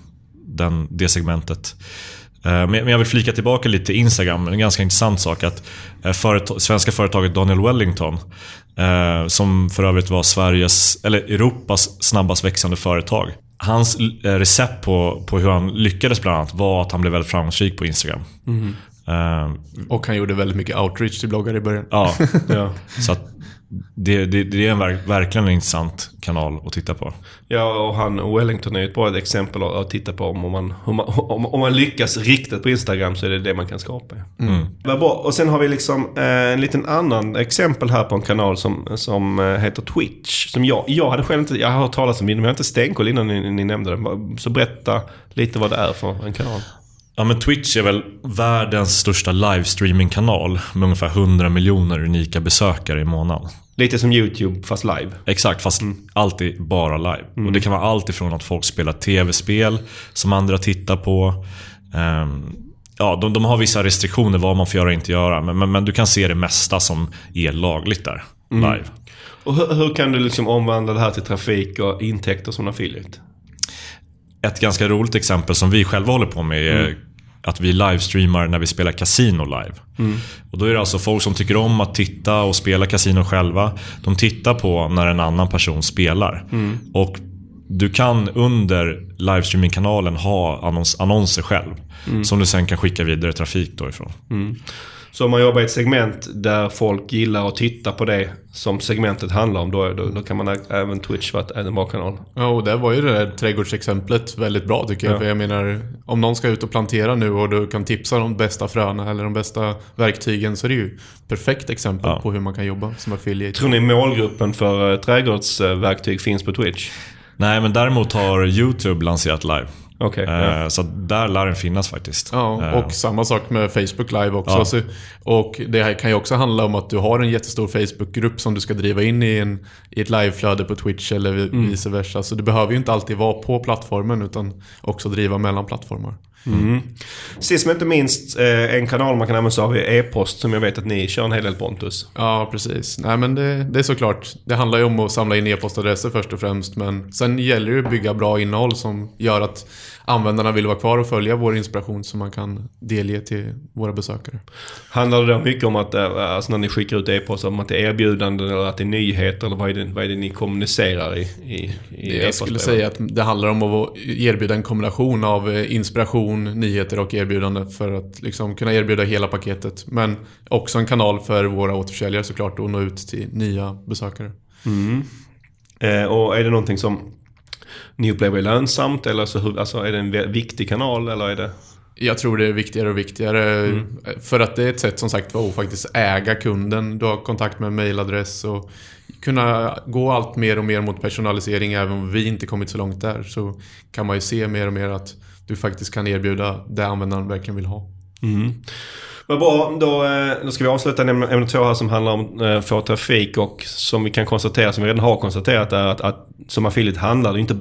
[SPEAKER 4] den, det segmentet. Eh, Men jag vill flika tillbaka lite till Instagram. En ganska intressant sak att eh, företag, svenska företaget Daniel Wellington eh, som för övrigt var Sveriges, eller Europas snabbast växande företag. Hans recept på, på hur han lyckades bland annat var att han blev väldigt framgångsrik på Instagram. Eh,
[SPEAKER 2] Och han gjorde väldigt mycket outreach till bloggare i början.
[SPEAKER 4] ja, <laughs>
[SPEAKER 1] Ja.
[SPEAKER 4] så att det, det, det är en verk, verkligen en intressant kanal att titta på.
[SPEAKER 1] Ja, och han Wellington är ju ett bra exempel att, att titta på. Om man, om, man, om, om man lyckas riktigt på Instagram så är det det man kan skapa.
[SPEAKER 4] Mm.
[SPEAKER 1] Vad bra. Och sen har vi liksom eh, en liten annan exempel här på en kanal som, som eh, heter Twitch. Som jag, jag hade själv inte, jag har hört talas om den men jag har inte stenkoll innan ni, ni nämnde den. Så berätta lite vad det är för en kanal.
[SPEAKER 4] Ja men Twitch är väl världens största livestreamingkanal med ungefär 100 miljoner unika besökare i månaden.
[SPEAKER 1] Lite som YouTube fast live.
[SPEAKER 4] Exakt, fast alltid bara live. Och Det kan vara allt ifrån att folk spelar tv-spel som andra tittar på. Ehm, ja, de, de har vissa restriktioner vad man får göra och inte göra. Men, men, men du kan se det mesta som är lagligt där, live.
[SPEAKER 1] Och hur, hur kan du liksom omvandla det här till trafik och intäkter som affiliate?
[SPEAKER 4] Ett ganska roligt exempel som vi själva håller på med är att vi livestreamar när vi spelar kasino live. Och Då är det alltså folk som tycker om att titta och spela kasino själva. De tittar på när en annan person spelar. Och du kan under livestreamingkanalen ha annons annonser själv. Som du sen kan skicka vidare trafik då ifrån.
[SPEAKER 1] Så om man jobbar i ett segment där folk gillar att titta på det som segmentet handlar om, då, då, då kan man även Twitch vara en bra kanal.
[SPEAKER 2] Ja, och där var ju det där trädgårdsexemplet väldigt bra tycker jag.
[SPEAKER 1] Ja.
[SPEAKER 2] För jag menar, om någon ska ut och plantera nu och du kan tipsa de bästa fröna eller de bästa verktygen så är det ju perfekt exempel
[SPEAKER 4] Ja.
[SPEAKER 2] på hur man kan jobba som affiliate.
[SPEAKER 1] Tror ni målgruppen för uh, trädgårdsverktyg finns på Twitch?
[SPEAKER 4] Nej, men däremot har YouTube lanserat live.
[SPEAKER 1] Ja.
[SPEAKER 4] Eh, Så där lär den finnas faktiskt.
[SPEAKER 2] Ja,
[SPEAKER 4] Eh,
[SPEAKER 2] och samma sak med Facebook Live också.
[SPEAKER 4] Ja.
[SPEAKER 2] Så, och det här kan ju också handla om att du har en jättestor Facebookgrupp som du ska driva in i, en, i ett liveflöde på Twitch eller
[SPEAKER 1] Mm.
[SPEAKER 2] vice versa. Så du behöver ju inte alltid vara på plattformen utan också driva mellan plattformar. Mm.
[SPEAKER 1] Sist men inte minst, eh, en kanal man kan använda sig av är e-post som jag vet att ni kör en hel del Pontus.
[SPEAKER 2] Ja, precis. Nej, men det, det är såklart. Det handlar ju om att samla in e-postadresser först och främst. Men sen gäller det att bygga bra innehåll som gör att användarna vill vara kvar och följa vår inspiration som man kan delge till våra besökare.
[SPEAKER 1] Handlar det då mycket om att, eh, alltså när ni skickar ut e-post, om att det är erbjudanden eller att det är nyheter? Eller vad är det, vad är det ni kommunicerar i, i, i
[SPEAKER 2] Jag skulle säga att det handlar om att erbjuda en kombination av eh, inspiration, nyheter och erbjudande för att liksom kunna erbjuda hela paketet. Men också en kanal för våra återförsäljare såklart att nå ut till nya besökare.
[SPEAKER 1] Mm. Eh, och är det någonting som ni upplever är lönsamt? Eller så, alltså, är det en viktig kanal eller är det...
[SPEAKER 2] Jag tror det är viktigare och viktigare. Mm. För att det är ett sätt som sagt var att faktiskt äga kunden. Du har kontakt med mailadress och kunna gå allt mer och mer mot personalisering. Även om vi inte kommit så långt där så kan man ju se mer och mer att du faktiskt kan erbjuda det användaren verkligen vill ha.
[SPEAKER 1] Mm. Vad bra, då, eh, då ska vi avsluta ämne, två här som handlar om eh, få trafik och som vi kan konstatera, som vi redan har konstaterat är att, att som affiliate handlar det inte...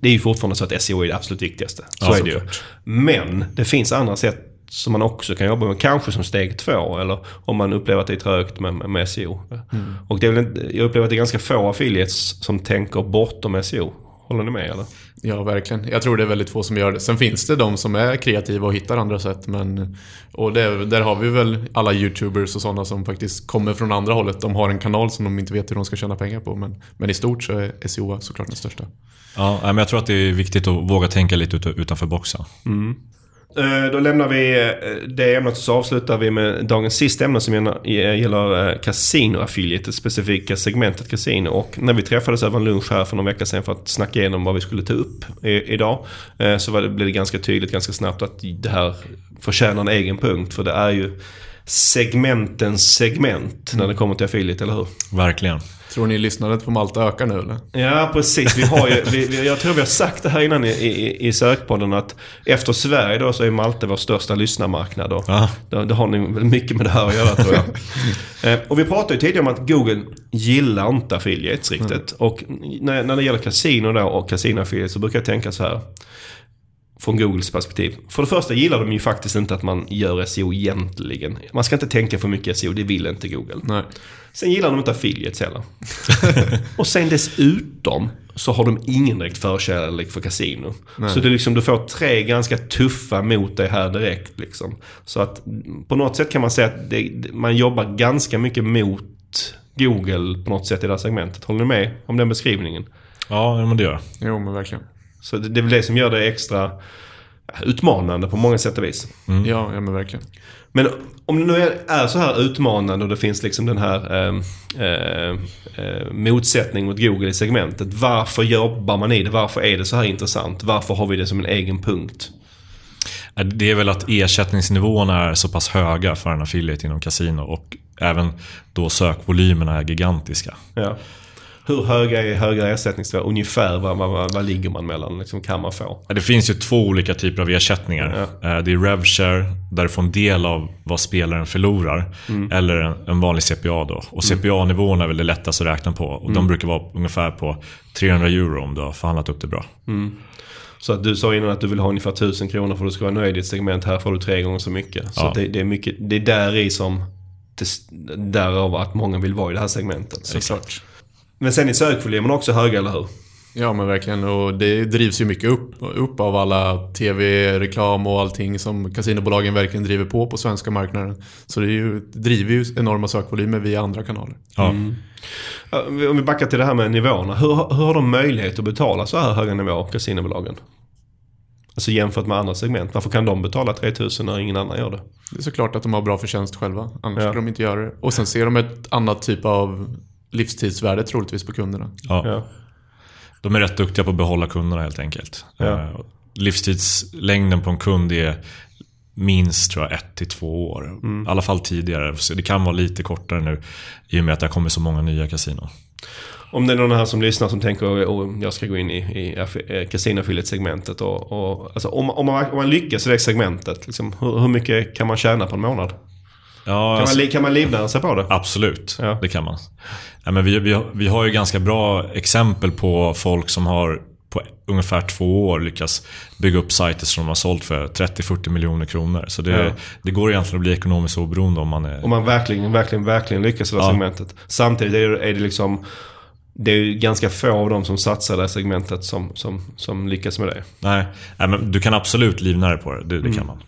[SPEAKER 1] Det är ju fortfarande så att SEO är det absolut viktigaste. Så ja, är det ju. Men det finns andra sätt som man också kan jobba med. Kanske som steg två eller om man upplever att det är trögt med, med SEO. Mm. Och det är väl, jag upplever att det är ganska få affiliates som tänker bortom SEO. Håller ni med eller?
[SPEAKER 2] Ja, verkligen. Jag tror det är väldigt få som gör det. Sen finns det de som är kreativa och hittar andra sätt. Men, och det, där har vi väl alla YouTubers och sådana som faktiskt kommer från andra hållet. De har en kanal som de inte vet hur de ska tjäna pengar på. Men, men i stort så är SEO såklart den största.
[SPEAKER 4] Ja, men jag tror att det är viktigt att våga tänka lite utanför boxen.
[SPEAKER 1] Mm. Eh, då lämnar vi eh, det ämnet och så avslutar vi med dagens sista ämne som eh, gäller Casino Affiliate, det specifika segmentet Casino. Och när vi träffades över en lunch här för någon vecka sedan för att snacka igenom vad vi skulle ta upp idag. Så blev det ganska tydligt ganska snabbt att det här förtjänar en egen punkt. För det är ju segmentens segment när det kommer till affiliate, eller hur?
[SPEAKER 4] Verkligen.
[SPEAKER 2] Tror ni lyssnandet på Malta ökar nu eller?
[SPEAKER 1] Ja, precis. Vi har ju, <laughs> vi, jag tror vi har sagt det här innan i, i, i sökpodden att efter Sverige då så är Malta vår största lyssnarmarknad. Och ja. det, det har ni väl mycket med det här att göra tror jag. <laughs> Eh, och vi pratade ju tidigare om att Google gillar inte affiliates riktigt. Mm. Och när, när det gäller kasino då och kasino affiliates så brukar jag tänka så här från Googles perspektiv. För det första gillar de ju faktiskt inte att man gör SEO egentligen. Man ska inte tänka för mycket SEO, det vill inte Google.
[SPEAKER 2] Nej.
[SPEAKER 1] Sen gillar de inte affiliates heller. <laughs> och sen dessutom så har de ingen direkt förkärlek för kasino. Nej. Så det är liksom, du får tre ganska tuffa mot dig här direkt. Liksom. Så att på något sätt kan man säga att det, man jobbar ganska mycket mot Google på något sätt i det här segmentet. Håller ni med om den beskrivningen?
[SPEAKER 4] Ja, men det gör
[SPEAKER 2] jag. Jo, men verkligen.
[SPEAKER 1] Så det, det är väl det som gör det extra utmanande på många sätt och vis.
[SPEAKER 2] Mm. Ja, ja men verkligen.
[SPEAKER 1] Men om det nu är, så här utmanande och det finns liksom den här eh, eh, eh, motsättning mot Google i segmentet. Varför jobbar man i det? Varför är det så här intressant? Varför har vi det som en egen punkt?
[SPEAKER 4] Det är väl att ersättningsnivåerna är så pass höga för en affiliate inom kasino och även då sökvolymerna är gigantiska.
[SPEAKER 1] Ja. Hur höga är höga ersättningsnivåer? Ungefär vad, vad, vad, ligger man mellan? Liksom, kan man få?
[SPEAKER 4] Det finns ju två olika typer av ersättningar. Ja. Eh, det är RevShare, där du får en del av vad spelaren förlorar. Mm. Eller en, en, vanlig CPA då. Och CPA-nivån är väl det lättaste att räkna på. Och mm. de brukar vara ungefär på 300 euro om du har förhandlat upp det bra.
[SPEAKER 1] Mm. Så att du sa innan att du vill ha ungefär 1000 kronor för att du ska vara nöjd i ett segment. Här får du tre gånger så mycket. Så ja. det, det, är mycket, det är där i som därav att många vill vara i det här segmentet.
[SPEAKER 2] Såklart.
[SPEAKER 1] Men sen är sökvolymen också höga, eller hur?
[SPEAKER 2] Ja men verkligen och det drivs ju mycket upp, upp av alla tv-reklam och allting som kasinobolagen verkligen driver på på svenska marknaden. Så det, ju, det driver ju enorma sökvolymer via andra kanaler.
[SPEAKER 1] Ja. Mm. Om vi backar till det här med nivåerna. Hur, hur har de möjlighet att betala så här höga nivåer, kasinobolagen? Alltså jämfört med andra segment. Varför kan de betala 3000 när ingen annan gör det?
[SPEAKER 2] Det är såklart att de har bra förtjänst själva. Annars ja. skulle de inte göra det. Och sen ser de ett annat typ av livstidsvärde troligtvis på kunderna.
[SPEAKER 4] Ja. ja. De är rätt duktiga på att behålla kunderna helt enkelt. Ja. Eh, livstidslängden på en kund är minst tror jag ett till två år. Mm. I alla fall tidigare. Det kan vara lite kortare nu i och med att det har kommit så många nya kasinon.
[SPEAKER 1] Om det är någon här som lyssnar som tänker att jag ska gå in i, i kasinoaffiliate-segmentet. Och, och, alltså, om, om, man, om man lyckas i det segmentet, liksom, hur, hur mycket kan man tjäna på en månad? Ja, kan, alltså, man, kan man livnära på det?
[SPEAKER 4] Absolut, ja. det kan man. Ja, men vi, vi, vi har ju ganska bra exempel på folk som har på ungefär två år lyckats bygga upp sajter som de har sålt för 30-40 miljoner kronor. Så det, ja. det går egentligen att bli ekonomiskt oberoende om man är...
[SPEAKER 1] Om man verkligen, verkligen, verkligen lyckas i det ja. segmentet. Samtidigt är det, är det liksom det är ju ganska få av dem som satsar det här segmentet som, som, som lyckas med det.
[SPEAKER 4] Nej, Nej men du kan absolut livnära på det. Det, det kan man.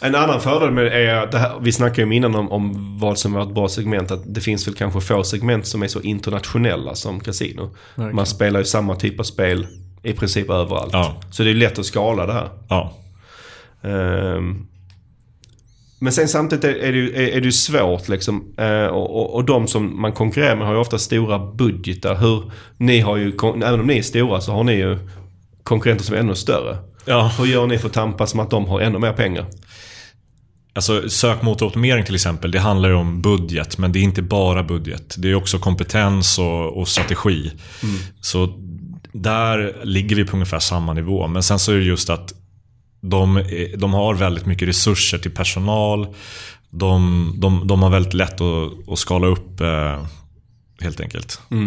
[SPEAKER 1] En annan fördel med det är, det här, vi snackade ju innan om, om vad som var ett bra segment. Att det finns väl kanske få segment som är så internationella som kasino.
[SPEAKER 2] Verkligen.
[SPEAKER 1] Man spelar ju samma typ av spel i princip överallt.
[SPEAKER 4] Ja.
[SPEAKER 1] Så det är lätt att skala det här.
[SPEAKER 4] Ja.
[SPEAKER 1] Ehm, men sen samtidigt är, det, ju, är, är det svårt liksom. Eh, och, och, och de som man konkurrerar med har ju ofta stora budgetar. Hur, ni har ju, även om ni är stora så har ni ju konkurrenter som är ännu större.
[SPEAKER 4] Ja.
[SPEAKER 1] Hur gör ni för att tampas med att de har ännu mer pengar?
[SPEAKER 4] Alltså sökmotoroptimering till exempel, det handlar ju om budget. Men det är inte bara budget. Det är också kompetens och, och strategi. Så där ligger vi på ungefär samma nivå. Men sen så är det just att de, de har väldigt mycket resurser till personal. De, de, de har väldigt lätt att, att skala upp eh, helt enkelt.
[SPEAKER 2] Nej,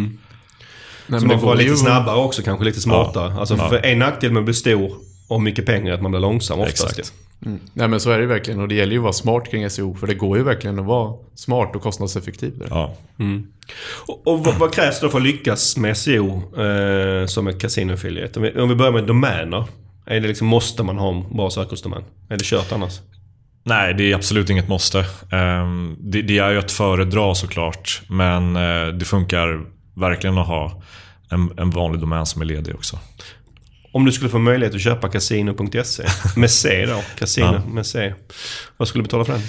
[SPEAKER 1] Så
[SPEAKER 2] men
[SPEAKER 1] man
[SPEAKER 2] det
[SPEAKER 1] får
[SPEAKER 2] går
[SPEAKER 1] vara lite
[SPEAKER 2] ju-
[SPEAKER 1] snabbare också, kanske lite smartare. Alltså
[SPEAKER 4] Ja.
[SPEAKER 1] för en nackdel med att bli stor och mycket pengar är att man blir långsam oftast.
[SPEAKER 4] Exakt.
[SPEAKER 2] Mm. Nej men så är det ju verkligen och det gäller ju att vara smart kring SEO för det går ju verkligen att vara smart och kostnadseffektiv där.
[SPEAKER 4] Ja.
[SPEAKER 1] Och, och vad, vad krävs då för att lyckas med SEO eh, som ett casino-affiliate? Om, vi- om vi börjar med domäner. Är det liksom, måste man ha en bra sökordsdomän? Är det kört annars?
[SPEAKER 4] Nej, det är absolut inget måste. Ehm, Det, det är ju att föredra såklart. Men eh, det funkar verkligen att ha en, en vanlig domän som är ledig också.
[SPEAKER 1] Om du skulle få möjlighet att köpa casino.se med C då. <laughs> Casino
[SPEAKER 4] Ja.
[SPEAKER 1] med C. Vad skulle du betala för den?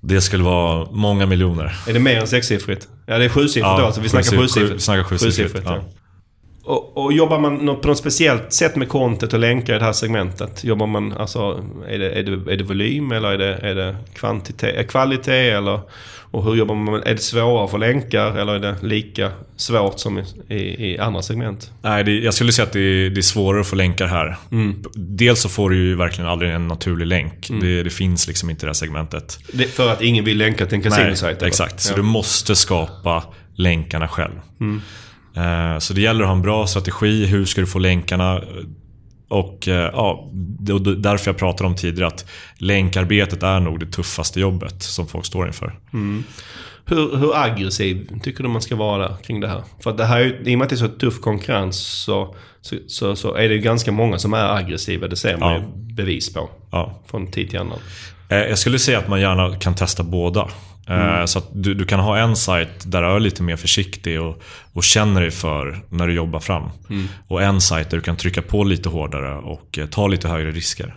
[SPEAKER 4] Det skulle vara många miljoner.
[SPEAKER 1] Är det mer än sexsiffrigt? Ja, det är sjusiffrigt
[SPEAKER 4] Ja,
[SPEAKER 1] då. Alltså, vi snackar
[SPEAKER 4] sjusiff-
[SPEAKER 1] sjusiffrigt.
[SPEAKER 4] sju- snackar sjusiffrigt, ja.
[SPEAKER 1] Och, och jobbar man på något speciellt sätt med content och länkar i det här segmentet? Jobbar man, alltså, är det, är det, är det volym eller är det, är det kvantitet, eh, kvalitet eller? Och hur jobbar man? Är det svårare få länkar eller är det lika svårt som i, i, i andra segment?
[SPEAKER 4] Nej, det, jag skulle säga att det är, det är svårare att få länkar här. Dels så får du ju verkligen aldrig en naturlig länk. Det, det finns liksom inte i det här segmentet.
[SPEAKER 1] För att ingen vill länka till en casinosajt?
[SPEAKER 4] exakt. Så
[SPEAKER 1] Ja.
[SPEAKER 4] du måste skapa länkarna själv. Eh, Så det gäller att ha en bra strategi. Hur ska du få länkarna? Och eh, ja, det och därför jag pratade om tidigare att länkarbetet är nog det tuffaste jobbet som folk står inför.
[SPEAKER 1] Hur, hur aggressiv tycker du man ska vara kring det här? För det här är ju, i och med att det är så tuff konkurrens så, så, så, så är det ju ganska många som är aggressiva. Det ser man
[SPEAKER 4] Ja.
[SPEAKER 1] ju bevis på.
[SPEAKER 4] Ja.
[SPEAKER 1] Från tid till annan.
[SPEAKER 4] Eh, Jag skulle säga att man gärna kan testa båda. Eh, Så du, du kan ha en sajt där du är lite mer försiktig och, och känner dig för när du jobbar fram. Och en sajt där du kan trycka på lite hårdare och eh, ta lite högre risker.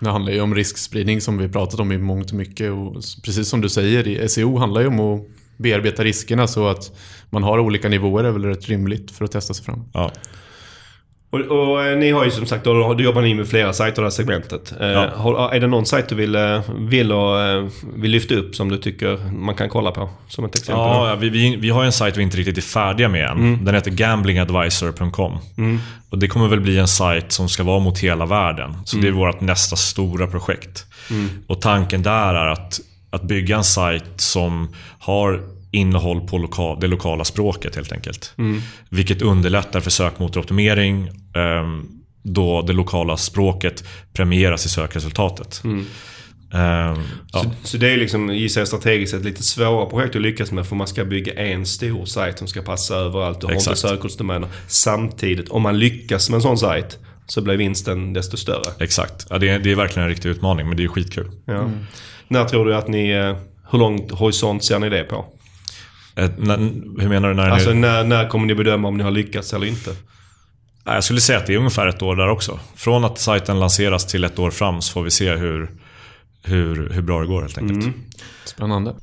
[SPEAKER 2] Det handlar ju om riskspridning som vi pratat om i mångt och mycket. Och precis som du säger, SEO handlar ju om att bearbeta riskerna så att man har olika nivåer är väl rätt rimligt för att testa sig fram.
[SPEAKER 4] Ja.
[SPEAKER 1] Och, och eh, ni har ju som sagt, då, jobbar ni med flera sajter i det här segmentet. Eh,
[SPEAKER 4] Ja.
[SPEAKER 1] har, är det någon sajt du vill, eh, vill, och, vill lyfta upp som du tycker man kan kolla på? Som ett exempel.
[SPEAKER 4] Ja, vi, vi, vi har en sajt vi inte riktigt är färdiga med än. Den heter gamblingadvisor.com. Och det kommer väl bli en sajt som ska vara mot hela världen. Så det är vårt nästa stora projekt. Och tanken där är att, att bygga en sajt som har innehåll på loka, det lokala språket helt enkelt. Vilket underlättar för sökmotoroptimering ehm, då det lokala språket premieras i sökresultatet. Ehm, ja.
[SPEAKER 1] Så, så det är liksom, gissar jag strategiskt, ett lite svårare projekt att lyckas med. För man ska bygga en stor sajt som ska passa överallt och ha inte sökordsdomäner. Samtidigt, om man lyckas med en sån sajt så blir vinsten desto större.
[SPEAKER 4] Exakt. Ja, det, är, det är verkligen en riktig utmaning, men det är skitkul.
[SPEAKER 1] Ja. När tror du att ni... eh, Hur långt horisont ser ni det på?
[SPEAKER 4] Eh, när, hur menar du? När
[SPEAKER 1] Alltså
[SPEAKER 4] ni,
[SPEAKER 1] när, när kommer ni bedöma om ni har lyckats eller inte?
[SPEAKER 4] Nej, jag skulle säga att det är ungefär ett år där också. Från att sajten lanseras till ett år fram så får vi se hur, hur, hur bra det går helt enkelt.
[SPEAKER 2] Spännande.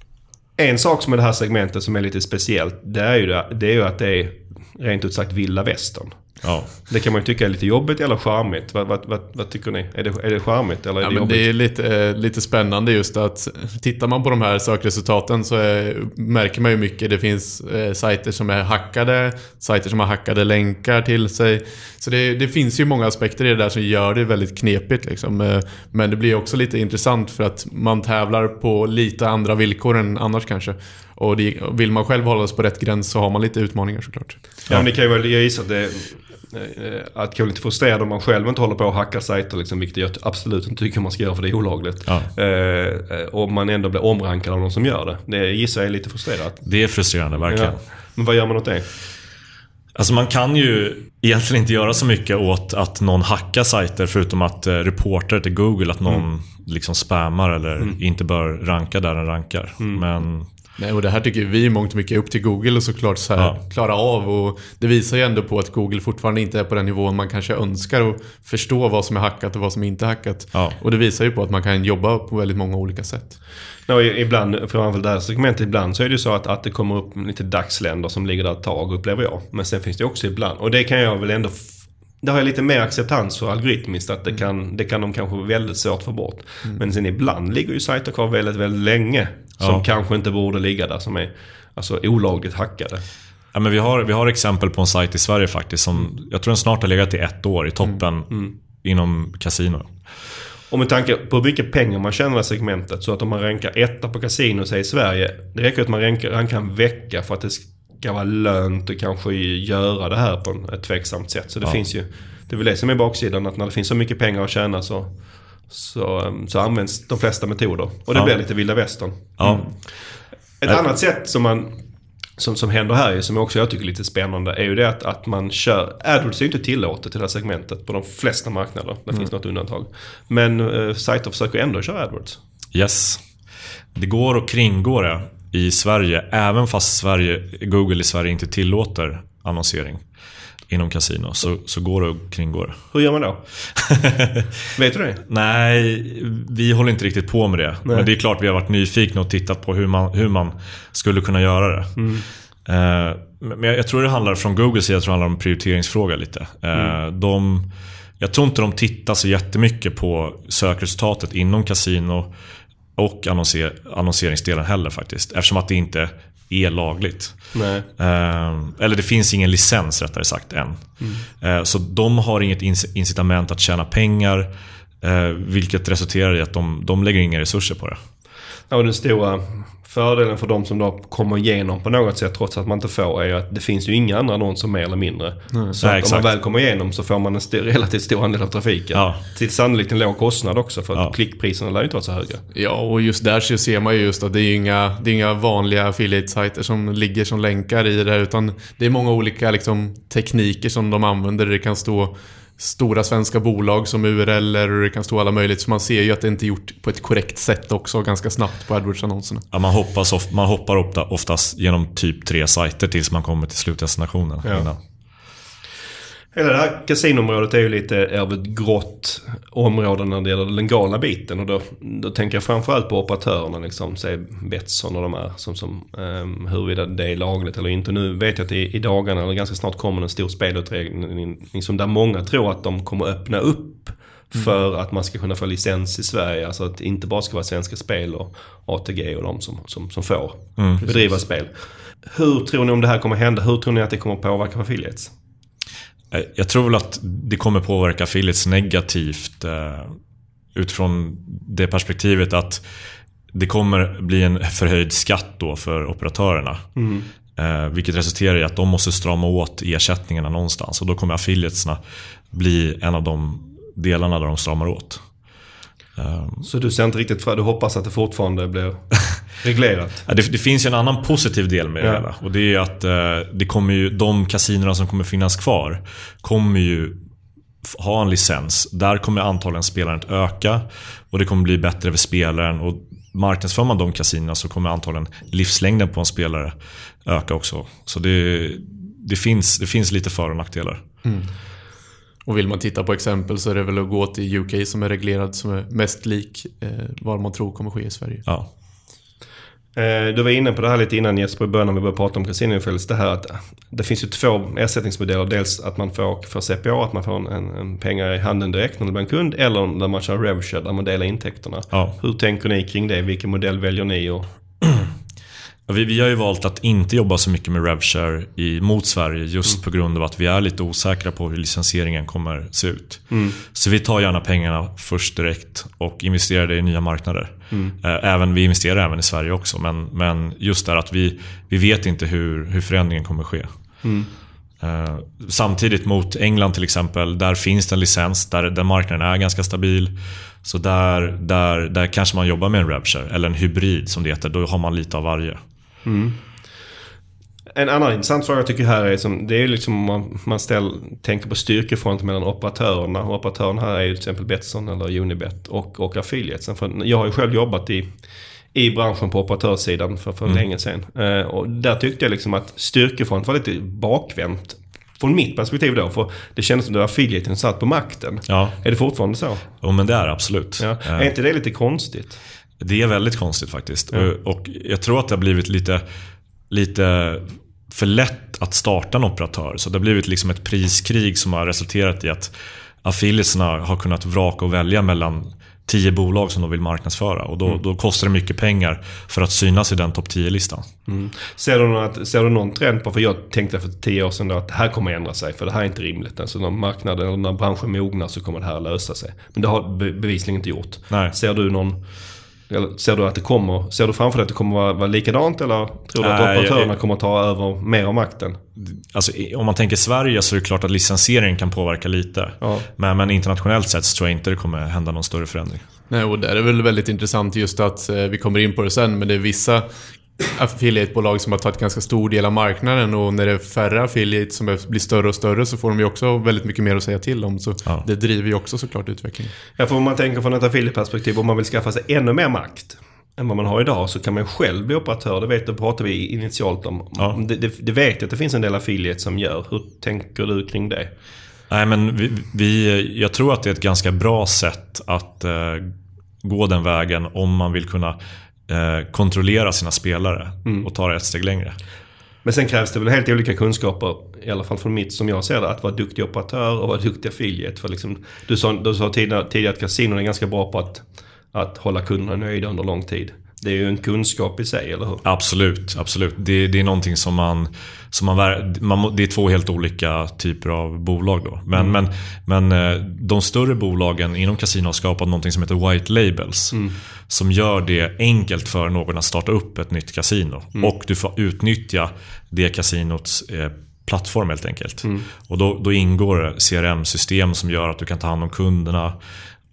[SPEAKER 1] En sak som är det här segmentet som är lite speciellt, det är ju, det, det är ju att det är rent ut sagt vilda västern.
[SPEAKER 4] Ja.
[SPEAKER 1] Det kan man ju tycka är lite jobbigt eller charmigt. Vad, vad, vad, vad tycker ni? Är det, är det charmigt eller är
[SPEAKER 2] Ja,
[SPEAKER 1] det
[SPEAKER 2] men
[SPEAKER 1] jobbigt?
[SPEAKER 2] det är lite, eh, lite spännande just att tittar man på de här sökresultaten så eh, märker man ju mycket. Det finns eh, sajter som är hackade, sajter som har hackade länkar till sig. Så det, det finns ju många aspekter i det där som gör det väldigt knepigt. Liksom. Eh, Men det blir också lite intressant för att man tävlar på lite andra villkor än annars kanske. Och det, vill man själv hålla sig på rätt gräns så har man lite utmaningar såklart.
[SPEAKER 1] Ja, men det kan ju väl, jag gissar att det... eh, Att kan bli lite frustrerad om man själv inte håller på att hacka sajter liksom, vilket jag absolut inte tycker man ska göra för det är olagligt.
[SPEAKER 4] Ja.
[SPEAKER 1] Eh, eh, och man ändå blir omrankad av någon som gör det. Det gissar jag är lite frustrerat.
[SPEAKER 4] Det är frustrerande, verkligen.
[SPEAKER 1] Ja. Men vad gör man åt det?
[SPEAKER 4] Alltså man kan ju egentligen inte göra så mycket åt att någon hackar sajter förutom att eh, reporter till Google att någon mm. liksom spammar eller inte bör ranka där den rankar. Men
[SPEAKER 2] Nej, och det här tycker vi mångt och mycket är upp till Google och såklart så här,
[SPEAKER 4] Ja.
[SPEAKER 2] klara av. Och det visar ju ändå på att Google fortfarande inte är på den nivån man kanske önskar och förstå vad som är hackat och vad som inte är hackat.
[SPEAKER 4] Ja.
[SPEAKER 2] Och det visar ju på att man kan jobba på väldigt många olika sätt.
[SPEAKER 1] No, ibland, för att använda det här segmentet, ibland så är det ju så att, att det kommer upp lite dagsländer som ligger där ett tag upplever jag. Men sen finns det också ibland, och det kan jag väl ändå det har jag lite mer acceptans för algoritmiskt att det kan, det kan de kanske väldigt svårt få bort. Men sen ibland ligger ju sajter kvar väldigt, väldigt länge. Som
[SPEAKER 4] Ja.
[SPEAKER 1] kanske inte borde ligga där. Som är alltså olagligt hackade.
[SPEAKER 4] Ja, men vi, har, vi har exempel på en sajt i Sverige faktiskt som jag tror den snart har legat i ett år i toppen inom kasino.
[SPEAKER 1] Och med tanke på hur mycket pengar man tjänar i segmentet. Så att om man rankar etta på kasino säg i Sverige. Det räcker att man rankar, rankar en vecka för att det ska vara lönt att kanske göra det här på ett tveksamt sätt. Så det
[SPEAKER 4] Ja.
[SPEAKER 1] finns ju... Det är väl det som är baksidan. Att när det finns så mycket pengar att tjäna så, så, så används de flesta metoder. Och det
[SPEAKER 4] Ja.
[SPEAKER 1] blir lite vilda västern.
[SPEAKER 4] Ja,
[SPEAKER 1] Ett
[SPEAKER 4] Ja.
[SPEAKER 1] annat sätt som man som, som händer här, ju, som också jag tycker är lite spännande, är ju det att, att man kör... AdWords är ju inte tillåtet i det här segmentet på de flesta marknader. Det finns något undantag. Men uh, sajter försöker ändå köra AdWords.
[SPEAKER 4] yes. Det går att kringgå det i Sverige även fast Sverige, Google i Sverige inte tillåter annonsering inom kasino. Så, så går det att kringgå det.
[SPEAKER 1] Hur gör man då? <laughs> Vet du det?
[SPEAKER 4] Nej, vi håller inte riktigt på med det. Men det är klart vi har varit nyfikna och tittat på hur man, hur man skulle kunna göra det. Eh, men jag, jag tror det handlar, från Googles sida, jag tror det handlar om en prioriteringsfråga lite. Eh, de, jag tror inte de tittar så jättemycket på sökresultatet inom kasino och annonser, annonseringsdelen heller faktiskt. Eftersom att det inte är lagligt. Eh, eller det finns ingen licens rättare sagt än. Eh, så de har inget inc- incitament att tjäna pengar. Eh, vilket resulterar i att de, de lägger inga resurser på det.
[SPEAKER 1] Ja, och den stora fördelen för de som då kommer igenom på något sätt trots att man inte får är ju att det finns ju inga andra annonser mer eller mindre. Så
[SPEAKER 4] Nej,
[SPEAKER 1] att om man väl kommer igenom så får man en st- relativt stor andel av trafiken.
[SPEAKER 4] Ja.
[SPEAKER 1] Till sannolikt en låg kostnad också för att
[SPEAKER 4] Ja.
[SPEAKER 1] klickpriserna lär ju inte vara så höga.
[SPEAKER 2] Ja, och just där så ser man ju just att det är inga, det är inga vanliga affiliate-sajter som ligger som länkar i det här, utan det är många olika liksom, tekniker som de använder. Det kan stå stora svenska bolag som URL och det kan stå alla möjligt. Så man ser ju att det inte är gjort på ett korrekt sätt också ganska snabbt på AdWords-annonserna.
[SPEAKER 4] Ja, man, hoppas of, man hoppar ofta, oftast genom typ tre sajter tills man kommer till slutdestinationen.
[SPEAKER 1] Ja. Hela det här kasinområdet är ju lite av ett grått område när det gäller den legala biten. Och då, då tänker jag framförallt på operatörerna, liksom, säg Betsson och de här. Som, som, um, huruvida det är lagligt eller inte. Nu vet jag att i, i dagarna, eller ganska snart, kommer en stor spelutredning liksom där många tror att de kommer öppna upp för att man ska kunna få licens i Sverige. Alltså att det inte bara ska vara Svenska Spel och ATG och de som, som, som får bedriva spel. Hur tror ni om det här kommer hända? Hur tror ni att det kommer påverka affiliates?
[SPEAKER 4] Eh, Jag tror väl att det kommer påverka affiliates negativt eh, utifrån det perspektivet att det kommer bli en förhöjd skatt då för operatörerna. Eh, vilket resulterar i att de måste strama åt ersättningarna någonstans och då kommer affiliatesna bli en av de delarna där de stramar åt.
[SPEAKER 1] Så du ser inte riktigt för Du hoppas att det fortfarande blir <laughs> reglerat?
[SPEAKER 4] Ja, Det, det finns ju en annan positiv del med det
[SPEAKER 1] Ja.
[SPEAKER 4] hela. Och det är att eh, det kommer ju, de kasinorna som kommer finnas kvar kommer ju ha en licens. Där kommer antagligen att öka och det kommer bli bättre för spelaren. Och marknadsför man de kasinorna så kommer antagligen livslängden på en spelare öka också. Så det, det, finns, det finns lite för och nackdelar.
[SPEAKER 2] Och vill man titta på exempel så är det väl att gå till UK som är reglerad, som är mest lik eh, vad man tror kommer ske i Sverige.
[SPEAKER 4] Ja.
[SPEAKER 1] Eh, Du var inne på det här lite innan Jesper, i början när vi började prata om Casinoinfälls. Det här att det finns ju två ersättningsmodeller. Dels att man får för CPA, att man får en, en, en pengar i handen direkt när det blir en kund. Eller när man kör RevShare, där man delar intäkterna.
[SPEAKER 4] Ja.
[SPEAKER 1] Hur tänker ni kring det? Vilken modell väljer ni? Och, <clears throat>
[SPEAKER 4] Vi, vi har ju valt att inte jobba så mycket med RevShare i, mot Sverige just på grund av att vi är lite osäkra på hur licensieringen kommer se ut. Så vi tar gärna pengarna först direkt och investerar det i nya marknader. Eh, Även, vi investerar även i Sverige också men, men just där att vi, vi vet inte hur, hur förändringen kommer ske. Eh, Samtidigt mot England till exempel, där finns det en licens, där, där marknaden är ganska stabil. Så där, där, där kanske man jobbar med en RevShare, eller en hybrid som det heter. Då har man lite av varje.
[SPEAKER 1] En annan intressant fråga jag tycker här är som, det är liksom om man, man ställ, tänker på styrkefront mellan operatörerna. Och operatörerna här är ju till exempel Betsson eller Unibet och, och affiliatesen. För jag har ju själv jobbat i, i branschen på operatörssidan för, för
[SPEAKER 4] Mm.
[SPEAKER 1] länge sedan. Eh, och där tyckte jag liksom att styrkefront var lite bakvänt. Från mitt perspektiv då, för det kändes som att affiliaten satt på makten.
[SPEAKER 4] Ja,
[SPEAKER 1] Är det fortfarande så?
[SPEAKER 4] jo, men det är absolut.
[SPEAKER 1] Ja.
[SPEAKER 4] Eh,
[SPEAKER 1] Är inte det lite konstigt?
[SPEAKER 4] Det är väldigt konstigt faktiskt. Och, och jag tror att det har blivit lite, lite för lätt att starta en operatör. Så det har blivit liksom ett priskrig som har resulterat i att affiliatesna har kunnat vraka och välja mellan tio bolag som de vill marknadsföra. Och då, då kostar det mycket pengar för att synas i den topp 10-listan.
[SPEAKER 1] Ser du, något, ser du någon trend på, för jag tänkte för tio år sedan då att det här kommer ändra sig för det här är inte rimligt. Alltså när marknaden när branschen mognar så kommer det här lösa sig. Men det har be- bevisligen inte gjort.
[SPEAKER 4] Nej.
[SPEAKER 1] Ser du någon, eller ser du att det kommer, ser du framför dig att det kommer vara, vara likadant eller tror du att
[SPEAKER 4] Nej,
[SPEAKER 1] operatörerna
[SPEAKER 4] jag-
[SPEAKER 1] kommer ta över mer av makten?
[SPEAKER 4] Alltså, om man tänker Sverige så är det klart att licensiering kan påverka lite.
[SPEAKER 1] Ja.
[SPEAKER 4] Men, men internationellt sett så tror jag inte det kommer hända någon större förändring.
[SPEAKER 2] Nej, och där är det väl väldigt intressant just att, eh, vi kommer in på det sen, men det är vissa affiliatebolag som har tagit ganska stor del av marknaden och när det är färre affiliate som blir större och större så får de ju också väldigt mycket mer att säga till om. Så
[SPEAKER 4] Ja.
[SPEAKER 2] det driver ju också såklart utvecklingen.
[SPEAKER 1] Ja, för om man tänker från ett affiliate-perspektiv, om man vill skaffa sig ännu mer makt än vad man har idag så kan man själv bli operatör. Det vet du, pratade vi initialt om.
[SPEAKER 4] Ja.
[SPEAKER 1] Det, det, det vet jag att det finns en del affiliates som gör. Hur tänker du kring det?
[SPEAKER 4] Nej, men vi, vi, jag tror att det är ett ganska bra sätt att eh, gå den vägen om man vill kunna kontrollera sina spelare och ta det ett steg längre.
[SPEAKER 1] Men sen krävs det väl helt olika kunskaper, i alla fall från mitt som jag ser det, att vara duktig operatör och vara duktig affiliate. För liksom, du sa, du sa tidigare, tidigare att kasinon är ganska bra på att, att hålla kunderna nöjda under lång tid. Det är ju en kunskap i sig, eller hur?
[SPEAKER 4] Absolut, absolut. Det, det är någonting som man... Som man, man det är två helt olika typer av bolag då. Men, men, men eh, de större bolagen inom kasino har skapat någonting som heter White Labels. Som gör det enkelt för någon att starta upp ett nytt kasino. Och du får utnyttja det kasinots eh, plattform helt enkelt. Och då, då ingår CRM-system som gör att du kan ta hand om kunderna.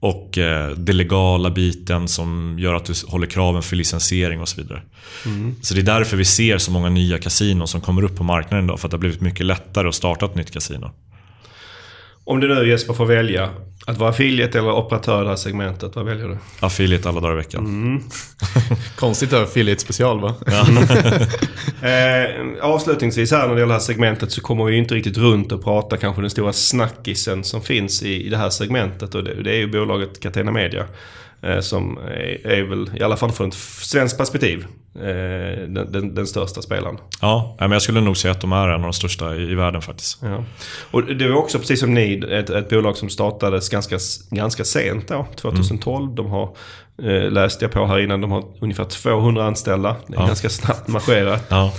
[SPEAKER 4] Och eh, det legala biten som gör att du håller kraven för licensiering och så vidare. Så det är därför vi ser så många nya kasinon som kommer upp på marknaden idag. För att det har blivit mycket lättare att starta ett nytt kasino.
[SPEAKER 1] Om du nu Jesper får välja att vara affiliate eller operatör i det här segmentet, vad väljer du?
[SPEAKER 4] Affiliate alla dagar i veckan. <laughs>
[SPEAKER 2] Konstigt att ha affiliate special va? <laughs>
[SPEAKER 1] Eh, avslutningsvis här när det gäller det här segmentet så kommer vi inte riktigt runt och prata kanske den stora snackisen som finns i, i det här segmentet. Och det, det är ju bolaget Catena Media. Eh, som är, väl, i alla fall från ett svenskt perspektiv, eh, den, den, den största spelaren.
[SPEAKER 4] Ja, men jag skulle nog säga att de är en av de största i, i världen faktiskt.
[SPEAKER 1] Ja. Och det var också precis som ni, ett, ett bolag som startades ganska, ganska sent då, 2012. De har, eh, läste jag på här innan, de har ungefär 200 anställda. Det är
[SPEAKER 4] Ja.
[SPEAKER 1] ganska snabbt marscherat.
[SPEAKER 4] Ja,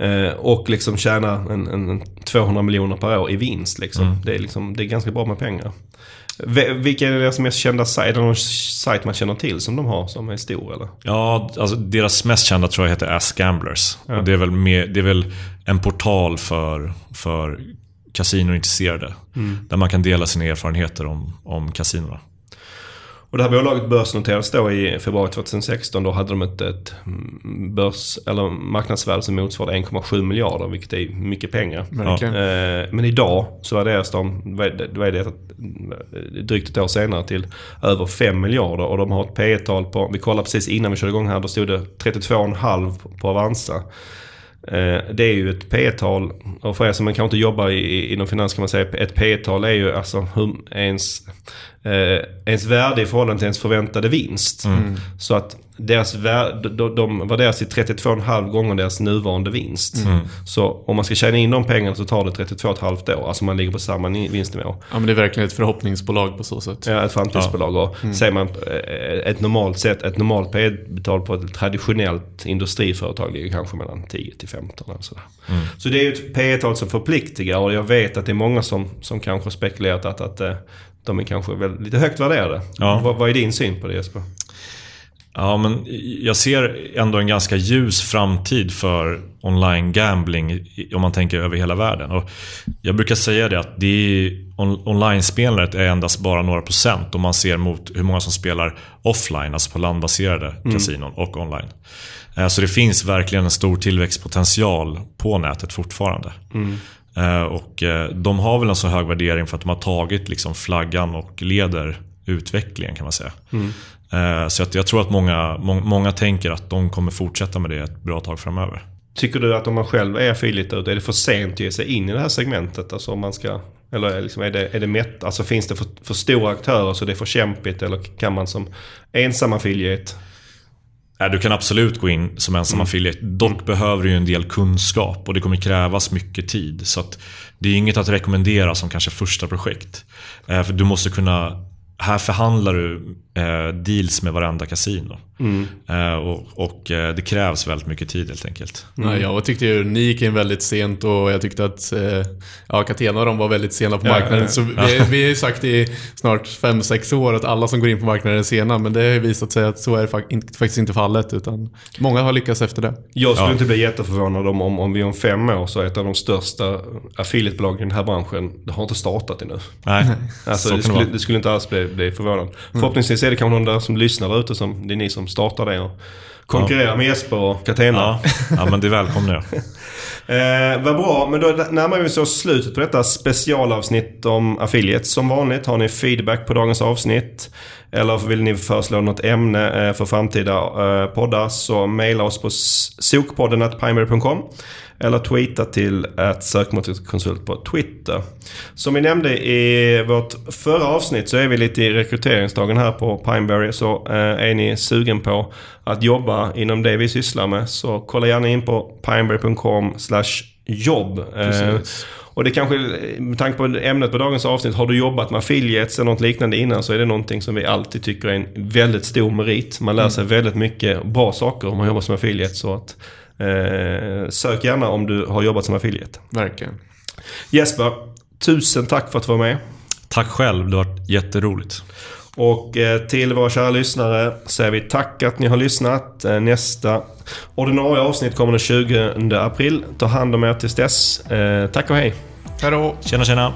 [SPEAKER 1] Eh, och liksom tjäna en, en 200 miljoner per år i vinst. Liksom.
[SPEAKER 4] Mm.
[SPEAKER 1] Det, är liksom, det är ganska bra med pengar. Vilka är deras mest kända sajt? Är det någon sajt man känner till som de har som är stor eller?
[SPEAKER 4] ja alltså deras mest kända tror jag heter Ask Gamblers. Och det, är väl med, det är väl en portal för, för kasinointresserade. Där man kan dela sina erfarenheter om, om kasinona.
[SPEAKER 1] Och det här bolaget börsnoterades då i februari 2016. Då hade de ett, ett börs, eller marknadsvärde som motsvarade 1,7 miljarder, vilket är mycket pengar.
[SPEAKER 2] Verkligen.
[SPEAKER 1] Eh, men idag så värderas de, vad är det, drygt ett år senare till över 5 miljarder. Och de har ett P tal på, vi kollade precis innan vi körde igång här, då stod det 32,5 på- på Avanza. Eh, Det är ju ett P tal och för er som kanske inte jobbar i- inom finans kan man säga ett P tal är ju alltså hur ens, eh, ens värde i förhållande till ens förväntade vinst. Så att deras värde, de, de värderas till 32,5 gånger deras nuvarande vinst. Så om man ska tjäna in de pengarna så tar det 32,5 år. Alltså man ligger på samma ni- vinstnivå.
[SPEAKER 2] Ja men det är verkligen ett förhoppningsbolag på så sätt.
[SPEAKER 1] Ja, ett framtidsbolag. Och säger man eh, ett normalt sätt, ett normalt P tal på ett traditionellt industriföretag ligger kanske mellan 10 till 15 eller sådär. Så det är ju ett P tal som förpliktigar och jag vet att det är många som, som kanske spekulerat att, att eh, de är kanske väl lite högt värderade.
[SPEAKER 4] Ja.
[SPEAKER 1] Vad, vad är din syn på det Jesper?
[SPEAKER 4] Ja, men jag ser ändå en ganska ljus framtid för online gambling om man tänker över hela världen. Och jag brukar säga det att det är, on, online-spelandet är endast bara några procent om man ser mot hur många som spelar offline, alltså på landbaserade mm. kasinon och online. Eh, så det finns verkligen en stor tillväxtpotential på nätet fortfarande. Mm. Eh, och eh, de har väl en så hög värdering för att de har tagit liksom flaggan och leder utvecklingen kan man säga. Mm. Så jag tror att många, många tänker att de kommer fortsätta med det ett bra tag framöver.
[SPEAKER 1] Tycker du att om man själv är affiliate är det för sent att ge sig in i det här segmentet? Alltså om man ska, eller liksom, är, det, är det mätt, alltså finns det för, för stora aktörer så det är för kämpigt? Eller kan man som ensam affiliate
[SPEAKER 4] du kan absolut gå in som ensam mm. affiliate. Dock mm. behöver du ju en del kunskap och det kommer krävas mycket tid. Så det är inget att rekommendera som kanske första projekt. Eh, för du måste kunna här förhandlar du eh, deals med varenda kasino. Mm. Eh, och, och eh, det krävs väldigt mycket tid helt enkelt.
[SPEAKER 2] Mm. Ja, jag tyckte ju ni gick in väldigt sent och jag tyckte att eh, ja, Catena och de var väldigt sena på marknaden. Ja, ja, ja. Så vi, vi har ju sagt i snart 5-6 år att alla som går in på marknaden är sena. Men det har ju visat sig att så är det faktiskt inte fallet. Utan många har lyckats efter det.
[SPEAKER 1] Jag skulle inte bli jätteförvånad om, om, om vi om fem år så är ett av de största affiliatebolagen i den här branschen, det har inte startat ännu.
[SPEAKER 4] Nej,
[SPEAKER 1] alltså, det, skulle, det skulle inte alls bli, bli förvånad. Mm. Förhoppningsvis är det kanske någon där som lyssnar där ute som det är ni som startar det och konkurrerar ja. med Jesper och Catena.
[SPEAKER 4] Ja. ja, men det välkomnar <laughs> jag.
[SPEAKER 1] eh, vad bra, men då närmar vi oss slutet på detta specialavsnitt om affiliates. Som vanligt har ni feedback på dagens avsnitt. Eller vill ni föreslå något ämne eh, för framtida eh, poddar så mejla oss på sokpodden.primary.com eller tweeta till att sökmotorkonsult på Twitter. Som vi nämnde i vårt förra avsnitt så är vi lite i rekryteringsdagen här på Pineberry. Så eh, är ni sugen på att jobba inom det vi sysslar med så kolla gärna in på pineberry.com jobb. Precis och det kanske, med tanke på ämnet på dagens avsnitt, har du jobbat med affiliates eller något liknande innan så är det någonting som vi alltid tycker är en väldigt stor merit. Man lär sig mm. väldigt mycket bra saker om man jobbar som affiliate. Så att Eh, sök gärna om du har jobbat som affiliate.
[SPEAKER 2] Verkligen.
[SPEAKER 1] Jesper, tusen tack för att du var med.
[SPEAKER 4] Tack själv, det har varit jätteroligt.
[SPEAKER 1] Och eh, till våra kära lyssnare säger vi tack att ni har lyssnat. Eh, nästa ordinarie avsnitt kommer den 20 april. Ta hand om er tills dess. Tack och hej.
[SPEAKER 2] Hej då.
[SPEAKER 4] Tjena, tjena.